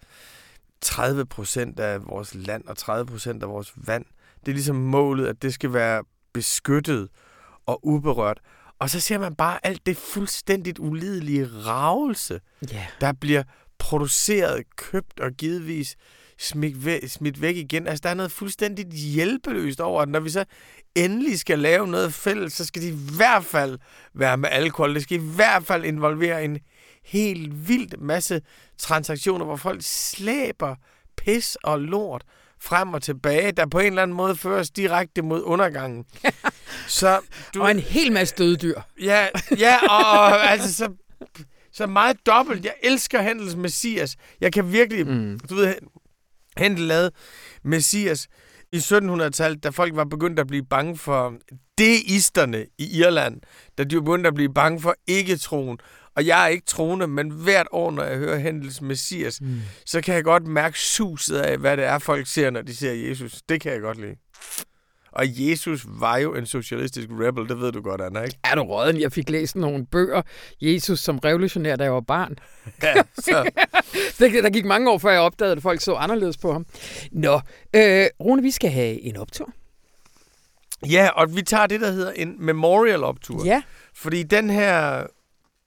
30 procent af vores land og 30 procent af vores vand, det er ligesom målet, at det skal være beskyttet og uberørt. Og så ser man bare alt det fuldstændigt ulidelige ravelse, yeah. der bliver produceret, købt og givetvis smidt væk, smidt væk igen. Altså, der er noget fuldstændigt hjælpeløst over, at når vi så endelig skal lave noget fælles, så skal de i hvert fald være med alkohol. Det skal i hvert fald involvere en helt vildt masse transaktioner, hvor folk slæber pis og lort frem og tilbage, der på en eller anden måde føres direkte mod undergangen. så, du, og en hel masse døde dyr. Ja, ja og, og altså så, så meget dobbelt. Jeg elsker Hendels Messias. Jeg kan virkelig, mm. du ved, Hendel lavede Messias i 1700-tallet, da folk var begyndt at blive bange for deisterne i Irland, da de var begyndt at blive bange for ikke-troen. Og jeg er ikke troende, men hvert år, når jeg hører Hendels Messias, mm. så kan jeg godt mærke suset af, hvad det er, folk ser, når de ser Jesus. Det kan jeg godt lide. Og Jesus var jo en socialistisk rebel, det ved du godt, Anna, ikke? Er du råden? Jeg fik læst nogle bøger. Jesus som revolutionær, da jeg var barn. Ja, så... der gik mange år, før jeg opdagede, at folk så anderledes på ham. Nå, øh, Rune, vi skal have en optur. Ja, og vi tager det, der hedder en memorial-optur. Ja. Fordi den her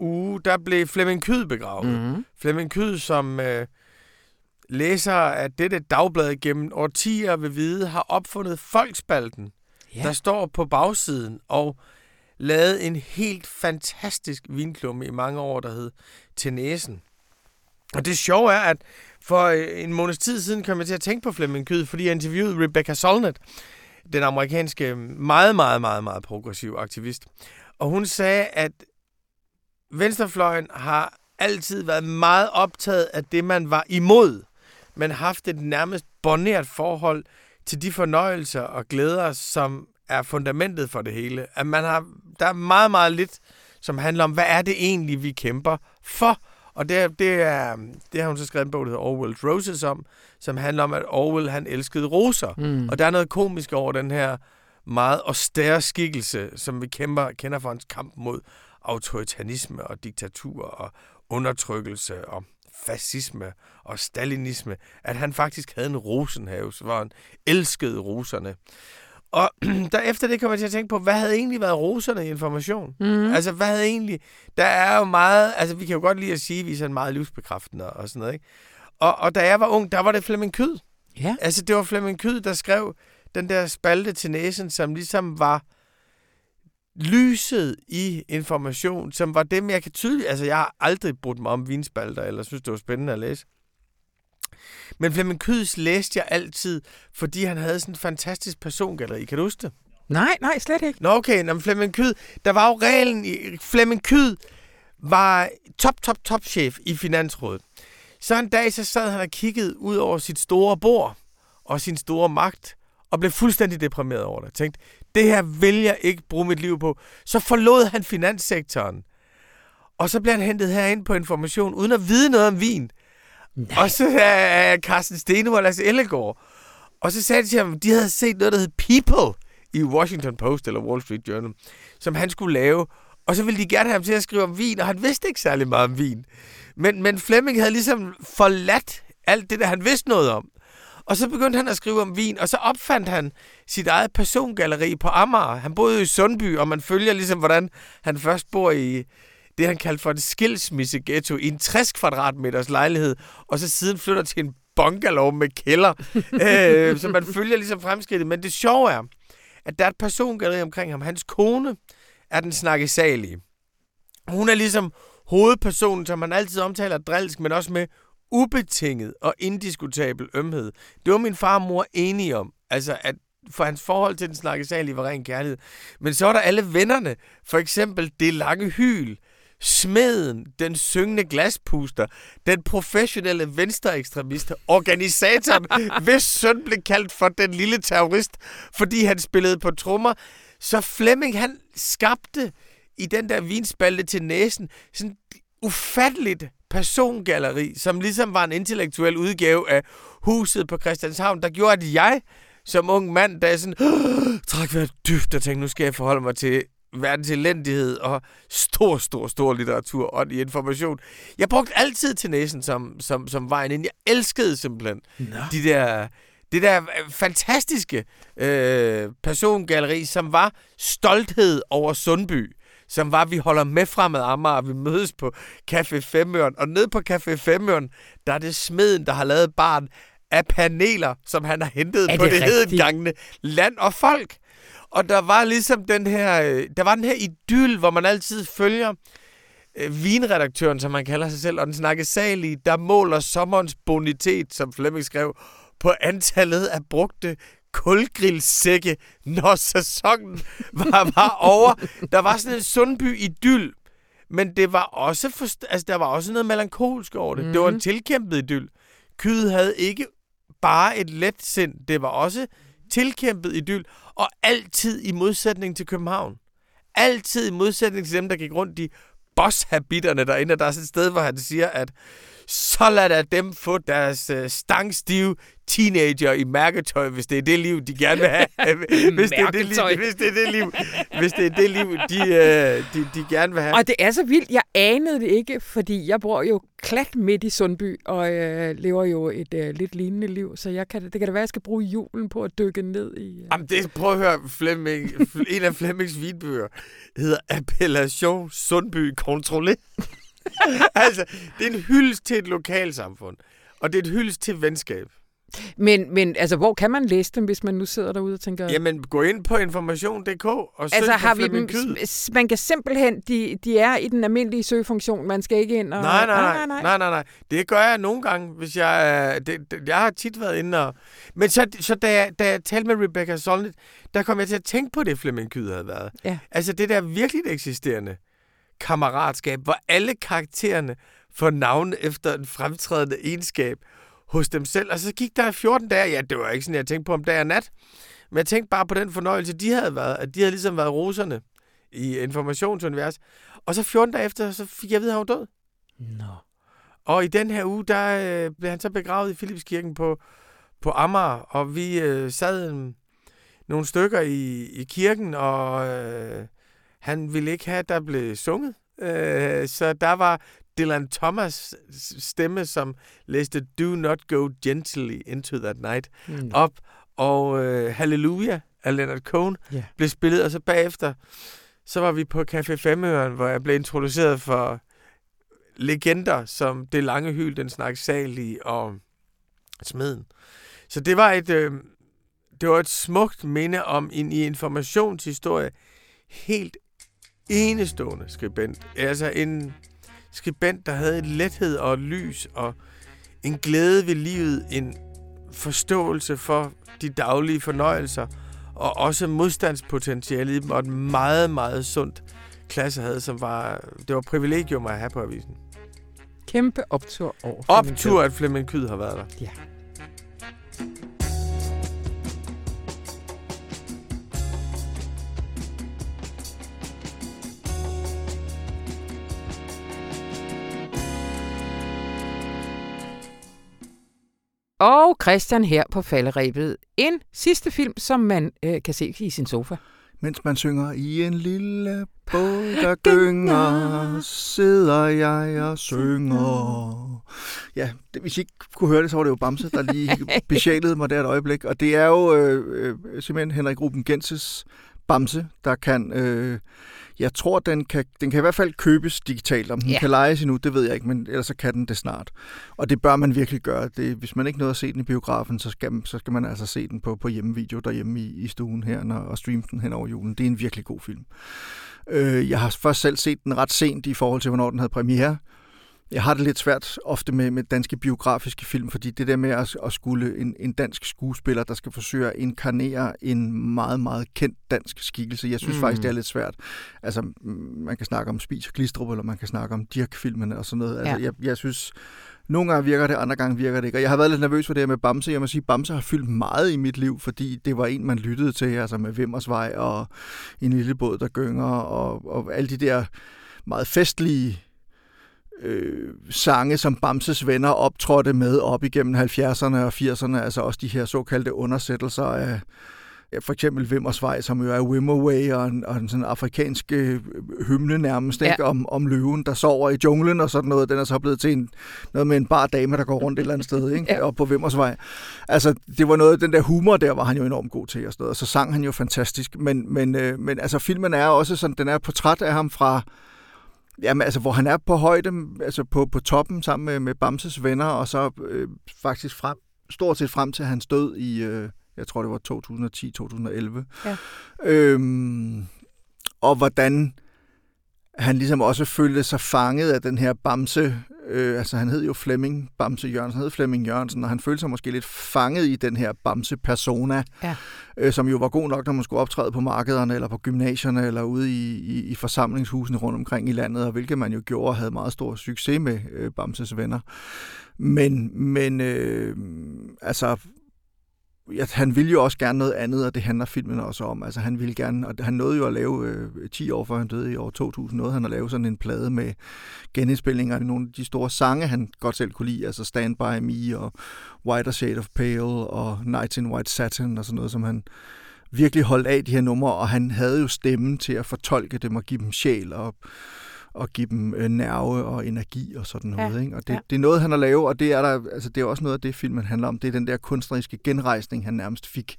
uge, der blev Flemming Kyd begravet. Mm-hmm. Flemming Kyd, som øh, læser af dette dagblad gennem årtier vil vide, har opfundet Folkspalten, ja. der står på bagsiden og lavet en helt fantastisk vinklumme i mange år, der hed Til Næsen. Og det sjove er, at for øh, en måneds tid siden kom jeg til at tænke på Flemming Kyd, fordi jeg interviewede Rebecca Solnit, den amerikanske meget, meget, meget, meget progressiv aktivist. Og hun sagde, at venstrefløjen har altid været meget optaget af det, man var imod, men haft et nærmest boneret forhold til de fornøjelser og glæder, som er fundamentet for det hele. At man har, der er meget, meget lidt, som handler om, hvad er det egentlig, vi kæmper for? Og det, det, er, det har hun så skrevet en bog, der hedder Orwell's Roses om, som handler om, at Orwell han elskede roser. Mm. Og der er noget komisk over den her meget austere skikkelse, som vi kæmper, kender for hans kamp mod autoritarisme og diktatur og undertrykkelse og fascisme og stalinisme, at han faktisk havde en rosenhave, hvor han elskede roserne. Og derefter det kommer jeg til at tænke på, hvad havde egentlig været roserne i information? Mm. Altså, hvad havde egentlig... Der er jo meget... Altså, vi kan jo godt lide at sige, at vi er sådan meget livsbekræftende og sådan noget, ikke? Og, og da jeg var ung, der var det Flemming Kyd. Ja. Altså, det var Flemming Kyd, der skrev den der spalte til næsen, som ligesom var lyset i information, som var dem, jeg kan tydeligt... Altså, jeg har aldrig brugt mig om vinspalter, eller synes, det var spændende at læse. Men Flemming Kyds læste jeg altid, fordi han havde sådan en fantastisk persongalleri. Kan du huske det? Nej, nej, slet ikke. Nå, okay. Nå, Flemming Kyd, der var jo reglen i... Flemming Kyd var top, top, top chef i Finansrådet. Så en dag, så sad han og kiggede ud over sit store bord og sin store magt, og blev fuldstændig deprimeret over det. Tænkte, det her vil jeg ikke bruge mit liv på. Så forlod han finanssektoren. Og så blev han hentet herind på information, uden at vide noget om vin. Nej. Og så er Carsten Steno og Lasse Ellegaard. Og så sagde de til ham, de havde set noget, der hed People i Washington Post eller Wall Street Journal, som han skulle lave. Og så ville de gerne have ham til at skrive om vin, og han vidste ikke særlig meget om vin. Men, men Fleming havde ligesom forladt alt det, der han vidste noget om. Og så begyndte han at skrive om vin, og så opfandt han sit eget persongalleri på Amager. Han boede i Sundby, og man følger ligesom, hvordan han først bor i det, han kaldte for et skilsmisseghetto i en 60 kvadratmeters lejlighed, og så siden flytter til en bungalow med kælder. øh, så man følger ligesom fremskridtet. Men det sjove er, at der er et persongalleri omkring ham. Hans kone er den snakkesalige. Hun er ligesom hovedpersonen, som man altid omtaler drilsk, men også med ubetinget og indiskutabel ømhed. Det var min far og mor enige om. Altså, at for hans forhold til den snakkesalige var ren kærlighed. Men så er der alle vennerne. For eksempel det lange hyl, smeden, den syngende glaspuster, den professionelle venstreekstremist, organisatoren, hvis søn blev kaldt for den lille terrorist, fordi han spillede på trommer. Så Flemming, han skabte i den der vinspalte til næsen sådan ufatteligt persongalleri, som ligesom var en intellektuel udgave af huset på Christianshavn, der gjorde, at jeg som ung mand, da jeg sådan, træk vejret dybt og tænkte, nu skal jeg forholde mig til verdens elendighed og stor, stor, stor litteratur og information. Jeg brugte altid til næsen som, som, som vejen ind. Jeg elskede simpelthen Nå. de der, det der øh, fantastiske øh, persongalleri, som var stolthed over Sundby som var, at vi holder med fremad Amager, vi mødes på Café Femøren, og ned på Café Femøren, der er det smeden, der har lavet barn af paneler, som han har hentet er på det, det hedengangne land og folk. Og der var ligesom den her, øh, der var den her idyll, hvor man altid følger øh, vinredaktøren, som man kalder sig selv, og den snakkesalige, der måler sommerens bonitet, som Flemming skrev, på antallet af brugte kulgrillsække, når sæsonen var, var over. Der var sådan en Sundby idyll, men det var også, for, altså, der var også noget melankolsk over det. Mm. Det var en mhm. tilkæmpet idyll. Kyet havde ikke bare et let sind, det var også tilkæmpet idyll, og altid i modsætning til København. Altid i modsætning til dem, der gik rundt i bosshabitterne derinde. Der er sådan et sted, hvor han siger, at så lad da dem få deres øh, stangstive teenager i mærketøj, hvis det er det liv, de gerne vil have. hvis, det er det liv, hvis det er det liv, hvis det er det liv, de, øh, de, de gerne vil have. Og det er så vildt. Jeg anede det ikke, fordi jeg bor jo klat midt i Sundby, og øh, lever jo et øh, lidt lignende liv, så jeg kan, det kan da være, at jeg skal bruge julen på at dykke ned i... Øh. Jamen, det, prøv at høre, Flemming, en af Flemmings vinbøger hedder Appellation Sundby Kontrollé. altså, det er en hyldest til et lokalsamfund, og det er et hyldest til venskab. Men, men altså, hvor kan man læse dem, hvis man nu sidder derude og tænker... Jamen, gå ind på information.dk og søg altså, har vi dem. Man kan simpelthen... De, de er i den almindelige søgefunktion. Man skal ikke ind og... Nej, nej, nej. nej, nej, nej, nej. Det gør jeg nogle gange, hvis jeg... Det, det, jeg har tit været inde og... Men så, så da, jeg, da jeg talte med Rebecca Solnit, der kom jeg til at tænke på det, Flemming Kyd havde været. Ja. Altså, det der virkelig eksisterende kammeratskab, hvor alle karaktererne får navn efter en fremtrædende egenskab hos dem selv. Og så gik der 14 dage. Ja, det var ikke sådan, jeg tænkte på om dag og nat. Men jeg tænkte bare på den fornøjelse, de havde været. At de havde ligesom været roserne i informationsunivers. Og så 14 dage efter, så fik jeg at vide, at han var død. Nå. Og i den her uge, der øh, blev han så begravet i Philipskirken på, på Amager. Og vi øh, sad en, nogle stykker i, i kirken, og øh, han ville ikke have, at der blev sunget. Øh, så der var Dylan Thomas stemme, som læste Do Not Go Gently Into That Night mm. op, og øh, Hallelujah af Leonard Cohen yeah. blev spillet, og så bagefter, så var vi på Café Femøren, hvor jeg blev introduceret for legender som Det Lange Hyl, Den Snaksalige og Smeden. Så det var et, øh, det var et smukt minde om en i informationshistorie helt enestående skribent. Altså en skribent, der havde en lethed og lys og en glæde ved livet, en forståelse for de daglige fornøjelser, og også modstandspotentialet i dem, og et meget, meget sundt klasse havde, som var, det var privilegium at have på avisen. Kæmpe optur over Optur, at Flemming Kyd har været der. Ja. Og Christian her på falderæbet. En sidste film, som man øh, kan se i sin sofa. Mens man synger i en lille båd, der gynger, sidder jeg og synger. Ja, det, hvis I ikke kunne høre det, så var det jo Bamse, der lige besjælede mig der et øjeblik. Og det er jo øh, øh, simpelthen Henrik Ruben Genses Bamse, der kan... Øh, jeg tror, den kan, den kan i hvert fald købes digitalt. Om den ja. kan lejes endnu, det ved jeg ikke, men ellers så kan den det snart. Og det bør man virkelig gøre. Det, hvis man ikke nåede at se den i biografen, så skal, så skal man altså se den på, på hjemmevideo derhjemme i, i stuen her når, og streame den hen over julen. Det er en virkelig god film. Øh, jeg har først selv set den ret sent i forhold til, hvornår den havde premiere. Jeg har det lidt svært ofte med, med danske biografiske film, fordi det der med at, at skulle en, en dansk skuespiller, der skal forsøge at inkarnere en meget, meget kendt dansk skikkelse, jeg synes mm. faktisk, det er lidt svært. Altså, man kan snakke om Spis og Glistrup, eller man kan snakke om Dirk-filmene og sådan noget. Altså, ja. jeg, jeg synes, nogle gange virker det, andre gange virker det ikke. Og jeg har været lidt nervøs for det her med Bamse. Jeg må sige, Bamse har fyldt meget i mit liv, fordi det var en, man lyttede til, altså med Vimmersvej og en lille båd, der gynger, og, og alle de der meget festlige øh, sange, som Bamses venner optrådte med op igennem 70'erne og 80'erne, altså også de her såkaldte undersættelser af for eksempel Vimmersvej, som jo er Wimmerway og en, og en sådan afrikansk øh, hymne nærmest, ja. ikke? Om, om løven, der sover i junglen og sådan noget. Den er så blevet til en, noget med en bar dame, der går rundt et eller andet sted, ikke? Ja. op på Vimmersvej. Altså, det var noget, den der humor der var han jo enormt god til og sådan noget. Og så sang han jo fantastisk. Men, men, øh, men altså, filmen er også sådan, den er et portræt af ham fra Jamen, altså, hvor han er på højde, altså på, på toppen sammen med, med Bamses venner, og så øh, faktisk frem, stort set frem til hans død i, øh, jeg tror det var 2010-2011. Ja. Øhm, og hvordan han ligesom også følte sig fanget af den her Bamse Øh, altså han hed jo Flemming Bamse Jørgensen, han hed Flemming Jørgensen, og han følte sig måske lidt fanget i den her Bamse-persona, ja. øh, som jo var god nok, når man skulle optræde på markederne, eller på gymnasierne, eller ude i, i, i forsamlingshusene rundt omkring i landet, og hvilket man jo gjorde og havde meget stor succes med øh, Bamses venner. Men, men øh, altså ja, han ville jo også gerne noget andet, og det handler filmen også om. Altså han ville gerne, og han nåede jo at lave, øh, 10 år før han døde i år 2000, nåede han at lave sådan en plade med genindspillinger af nogle af de store sange, han godt selv kunne lide, altså Stand By Me og Whiter Shade of Pale og Night in White Satin og sådan noget, som han virkelig holdt af de her numre, og han havde jo stemmen til at fortolke dem og give dem sjæl og og give dem øh, nerve og energi og sådan noget. Ja. Ikke? Og det, ja. det er noget, han har lavet, og det er, der, altså, det er også noget af det, filmen handler om. Det er den der kunstneriske genrejsning, han nærmest fik,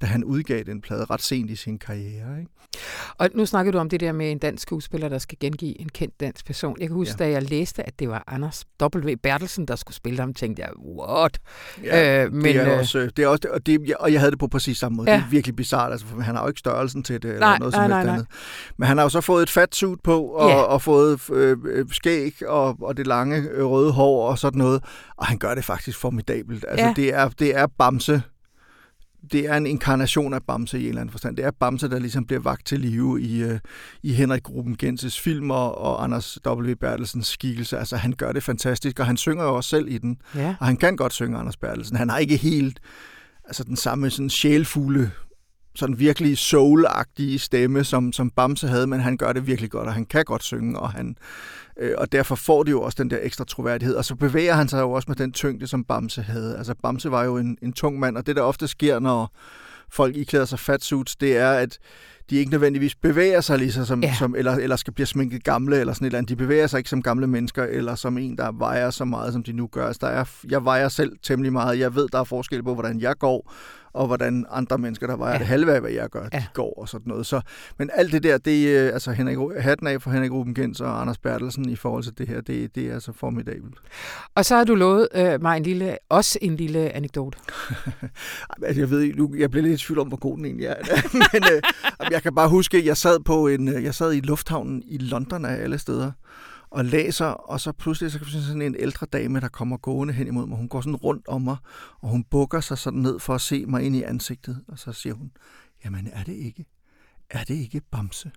da han udgav den plade ret sent i sin karriere. Ikke? Og nu snakker du om det der med en dansk skuespiller, der skal gengive en kendt dansk person. Jeg kan huske, ja. da jeg læste, at det var Anders W. Bertelsen, der skulle spille ham, tænkte jeg, what? Ja, øh, men, det er øh, også, det er også og, det, og jeg havde det på præcis samme måde. Ja. Det er virkelig bizart, altså, for han har jo ikke størrelsen til det, eller nej, noget som nej, nej, andet. Men han har jo så fået et fat suit på, og, ja. og fået øh, øh, skæg, og, og det lange øh, røde hår, og sådan noget. Og han gør det faktisk formidabelt. Altså, ja. det, er, det er Bamse det er en inkarnation af Bamse i en eller anden forstand. Det er Bamse, der ligesom bliver vagt til live i, uh, i Henrik Gruben Genses film og, og Anders W. Bertelsens skikkelse. Altså, han gør det fantastisk, og han synger jo også selv i den. Ja. Og han kan godt synge, Anders Bertelsen. Han har ikke helt altså, den samme sådan sjælfulde sådan virkelig soul stemme, som, som Bamse havde, men han gør det virkelig godt, og han kan godt synge, og, han, øh, og derfor får det jo også den der ekstra troværdighed. Og så bevæger han sig jo også med den tyngde, som Bamse havde. Altså Bamse var jo en, en tung mand, og det der ofte sker, når folk iklæder sig fatsuits, det er, at de ikke nødvendigvis bevæger sig lige så som, ja. som eller, eller skal blive sminket gamle, eller sådan et eller andet. De bevæger sig ikke som gamle mennesker, eller som en, der vejer så meget, som de nu gør. Altså, der er, jeg vejer selv temmelig meget. Jeg ved, der er forskel på, hvordan jeg går, og hvordan andre mennesker, der vejer ja. det halve af, hvad jeg gør, ja. de går og sådan noget. Så, men alt det der, det er altså Henrik, hatten af for Henrik Ruben Gens og Anders Bertelsen i forhold til det her, det, det er altså formidabelt. Og så har du lovet øh, mig en lille, også en lille anekdote. altså, jeg ved nu, jeg bliver lidt i tvivl om, hvor god den egentlig er. men øh, jeg kan bare huske, at jeg sad, på en, øh, jeg sad i lufthavnen i London af alle steder, og læser, og så pludselig så kan sådan en ældre dame, der kommer gående hen imod mig. Hun går sådan rundt om mig, og hun bukker sig sådan ned for at se mig ind i ansigtet. Og så siger hun, jamen er det ikke er det ikke Bamse?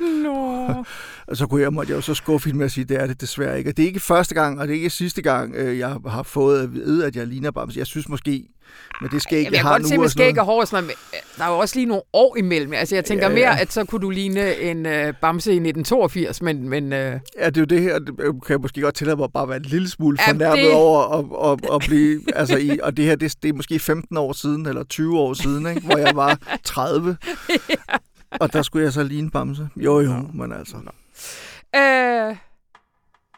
Nå. og så kunne jeg, måtte jeg jo så skuffe hende med at sige, det er det desværre ikke. Og det er ikke første gang, og det er ikke sidste gang, øh, jeg har fået at vide, at jeg ligner Bamse. Jeg synes måske, med det skæg, jeg, jeg har nu. Jeg kan godt se med skæg og hår, sådan, der er jo også lige nogle år imellem. Altså, jeg tænker ja, ja. mere, at så kunne du ligne en uh, Bamse i 1982, men... men uh... Ja, det er jo det her, det kan jeg måske godt tillade mig at bare være en lille smule ja, fornærmet det... over at, at, at blive... altså, i, og det her, det, det er måske 15 år siden, eller 20 år siden, ikke? hvor jeg var 30. ja. Og der skulle jeg så ligne Bamse. Jo, jo, men altså... Øh,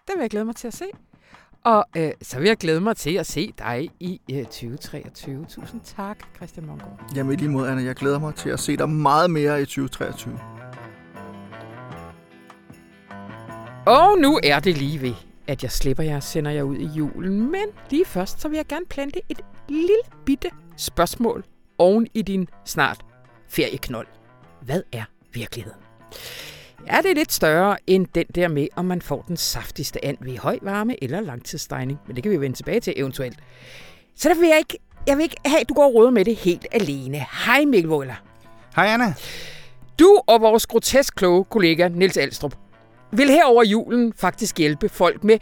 det vil jeg glæde mig til at se. Og øh, så vil jeg glæde mig til at se dig i øh, 2023. Tusind tak, Christian Mongård. Jamen i lige måde, Anna. Jeg glæder mig til at se dig meget mere i 2023. Og nu er det lige ved, at jeg slipper jer og sender jer ud i julen. Men lige først, så vil jeg gerne plante et lille bitte spørgsmål oven i din snart ferieknold. Hvad er virkeligheden? Ja, det er lidt større end den der med, om man får den saftigste and ved høj varme eller langtidsstejning. Men det kan vi vende tilbage til eventuelt. Så der vil jeg ikke, jeg vil ikke have, at du går råder med det helt alene. Hej Mikkel Wøller. Hej Anna. Du og vores grotesk kloge kollega Nils Alstrup vil her over julen faktisk hjælpe folk med,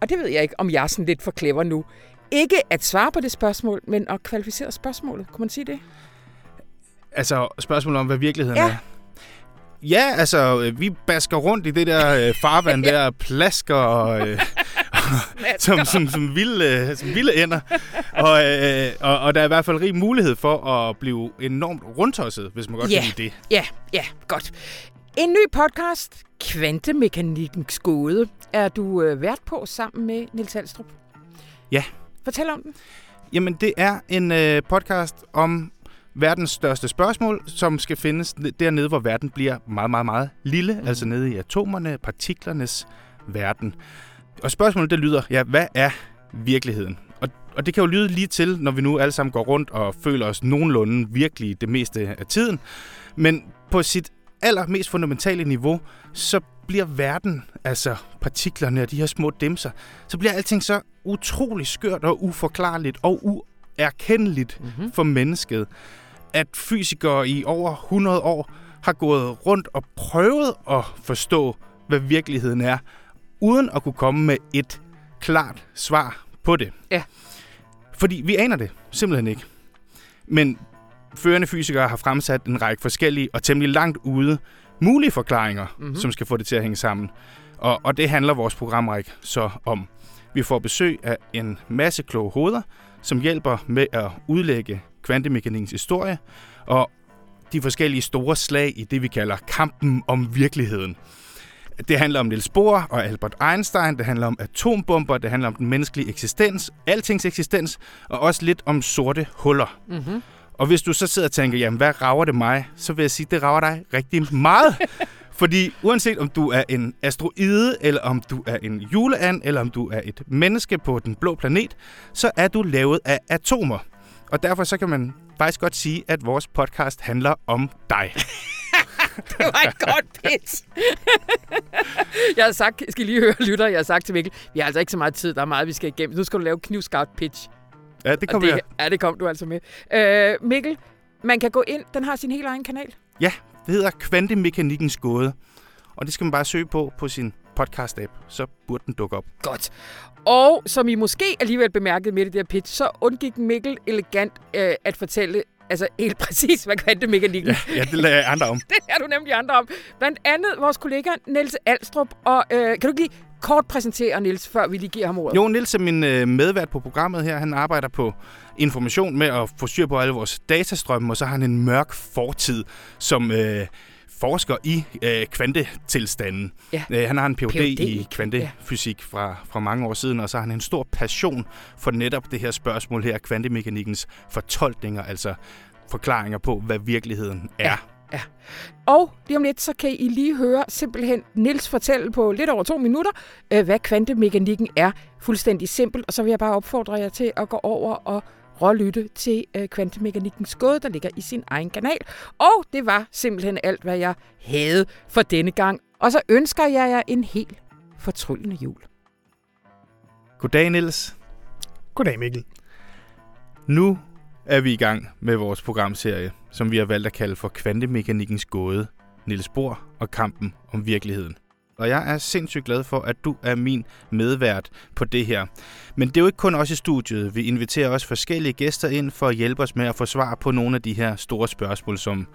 og det ved jeg ikke, om jeg er sådan lidt for clever nu, ikke at svare på det spørgsmål, men at kvalificere spørgsmålet. Kunne man sige det? Altså spørgsmålet om, hvad virkeligheden ja. er? Ja, altså, øh, vi basker rundt i det der øh, farvand der, plasker og... Øh, som, som, som, vilde, som vilde ender. Og, øh, og, og der er i hvert fald rig mulighed for at blive enormt rundtosset, hvis man godt ja. kan lide det. Ja, ja, godt. En ny podcast, Kvantemekanikkens gåde, er du øh, vært på sammen med Nils Halstrup. Ja. Fortæl om den. Jamen, det er en øh, podcast om verdens største spørgsmål, som skal findes dernede, hvor verden bliver meget, meget, meget lille, mm. altså nede i atomerne, partiklernes verden. Og spørgsmålet det lyder, ja, hvad er virkeligheden? Og, og det kan jo lyde lige til, når vi nu alle sammen går rundt og føler os nogenlunde virkelig det meste af tiden. Men på sit allermest fundamentale niveau, så bliver verden, altså partiklerne og de her små dimser, så bliver alting så utrolig skørt og uforklarligt og uerkendeligt mm-hmm. for mennesket, at fysikere i over 100 år har gået rundt og prøvet at forstå, hvad virkeligheden er, uden at kunne komme med et klart svar på det. Ja. Fordi vi aner det simpelthen ikke. Men førende fysikere har fremsat en række forskellige og temmelig langt ude mulige forklaringer, mm-hmm. som skal få det til at hænge sammen. Og, og det handler vores programrække så om. Vi får besøg af en masse kloge hoveder, som hjælper med at udlægge kvantemekanikkens historie, og de forskellige store slag i det, vi kalder kampen om virkeligheden. Det handler om Niels Bohr og Albert Einstein, det handler om atombomber, det handler om den menneskelige eksistens, altings eksistens, og også lidt om sorte huller. Mm-hmm. Og hvis du så sidder og tænker, jamen hvad rager det mig? Så vil jeg sige, det rager dig rigtig meget. Fordi uanset om du er en asteroide, eller om du er en juleand, eller om du er et menneske på den blå planet, så er du lavet af atomer. Og derfor så kan man faktisk godt sige, at vores podcast handler om dig. det var et godt pitch. jeg har sagt, skal lige høre lytter, jeg har sagt til Mikkel, vi har altså ikke så meget tid, der er meget, vi skal igennem. Nu skal du lave knivskarpt pitch. Ja, det kom det, jeg. Ja, det kom du altså med. Øh, Mikkel, man kan gå ind, den har sin helt egen kanal. Ja, det hedder Kvantemekanikkens Gåde. Og det skal man bare søge på på sin podcast-app, så burde den dukke op. Godt. Og som I måske alligevel bemærkede med det der pitch, så undgik Mikkel elegant øh, at fortælle altså helt præcis, hvad kvantemekanikken ja, ja, det lader jeg andre om. det er du nemlig andre om. Blandt andet vores kollega Niels Alstrup. Og øh, kan du lige kort præsentere Nils, før vi lige giver ham ordet? Jo, Nils er min øh, medvært på programmet her. Han arbejder på information med at få styr på alle vores datastrømme, og så har han en mørk fortid som øh, forsker i øh, kvantetilstanden. Ja. Øh, han har en Ph.D. PhD. i kvantefysik ja. fra, fra mange år siden, og så har han en stor passion for netop det her spørgsmål her, kvantemekanikkens fortolkninger, altså forklaringer på, hvad virkeligheden er. Ja. Ja. Og lige om lidt, så kan I lige høre simpelthen Nils fortælle på lidt over to minutter, øh, hvad kvantemekanikken er. Fuldstændig simpelt. Og så vil jeg bare opfordre jer til at gå over og rålytte til øh, kvantemekanikkens gåde, der ligger i sin egen kanal. Og det var simpelthen alt, hvad jeg havde for denne gang. Og så ønsker jeg jer en helt fortryllende jul. Goddag, Niels. Goddag, Mikkel. Nu er vi i gang med vores programserie, som vi har valgt at kalde for Kvantemekanikkens gåde, Niels Bohr og kampen om virkeligheden og jeg er sindssygt glad for, at du er min medvært på det her. Men det er jo ikke kun os i studiet. Vi inviterer også forskellige gæster ind for at hjælpe os med at få svar på nogle af de her store spørgsmål, som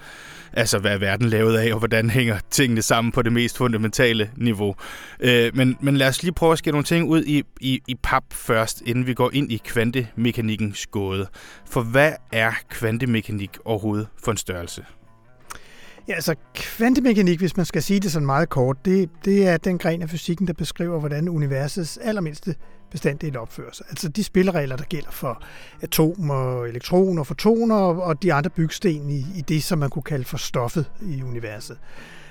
altså hvad er verden lavet af, og hvordan hænger tingene sammen på det mest fundamentale niveau. Øh, men, men lad os lige prøve at skære nogle ting ud i, i, i pap først, inden vi går ind i kvantemekanikkens gåde. For hvad er kvantemekanik overhovedet for en størrelse? Ja, altså kvantemekanik, hvis man skal sige det sådan meget kort, det, det er den gren af fysikken, der beskriver, hvordan universets allermindste bestanddel opfører sig. Altså de spilleregler, der gælder for atomer, elektroner, fotoner og de andre bygsten i, i det, som man kunne kalde for stoffet i universet.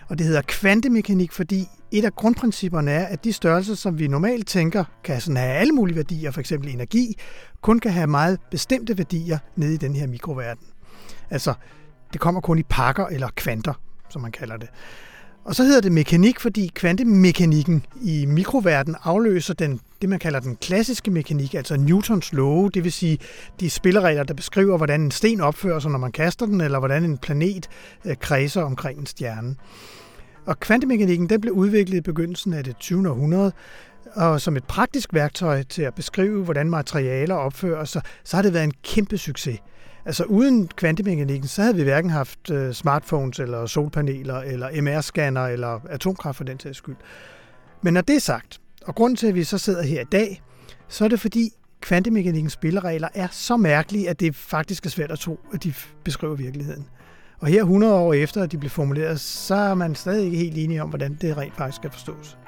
Og det hedder kvantemekanik, fordi et af grundprincipperne er, at de størrelser, som vi normalt tænker, kan sådan have alle mulige værdier, f.eks. energi, kun kan have meget bestemte værdier nede i den her mikroverden. Altså det kommer kun i pakker eller kvanter, som man kalder det. Og så hedder det mekanik, fordi kvantemekanikken i mikroverden afløser den, det, man kalder den klassiske mekanik, altså Newtons love, det vil sige de spilleregler, der beskriver, hvordan en sten opfører sig, når man kaster den, eller hvordan en planet øh, kredser omkring en stjerne. Og kvantemekanikken den blev udviklet i begyndelsen af det 20. århundrede, og som et praktisk værktøj til at beskrive, hvordan materialer opfører sig, så har det været en kæmpe succes. Altså uden kvantemekanikken, så havde vi hverken haft øh, smartphones, eller solpaneler, eller MR-scanner, eller atomkraft for den sags skyld. Men når det er sagt, og grunden til, at vi så sidder her i dag, så er det fordi kvantemekanikkens spilleregler er så mærkelige, at det faktisk er svært at tro, at de beskriver virkeligheden. Og her 100 år efter, at de blev formuleret, så er man stadig ikke helt enige om, hvordan det rent faktisk skal forstås.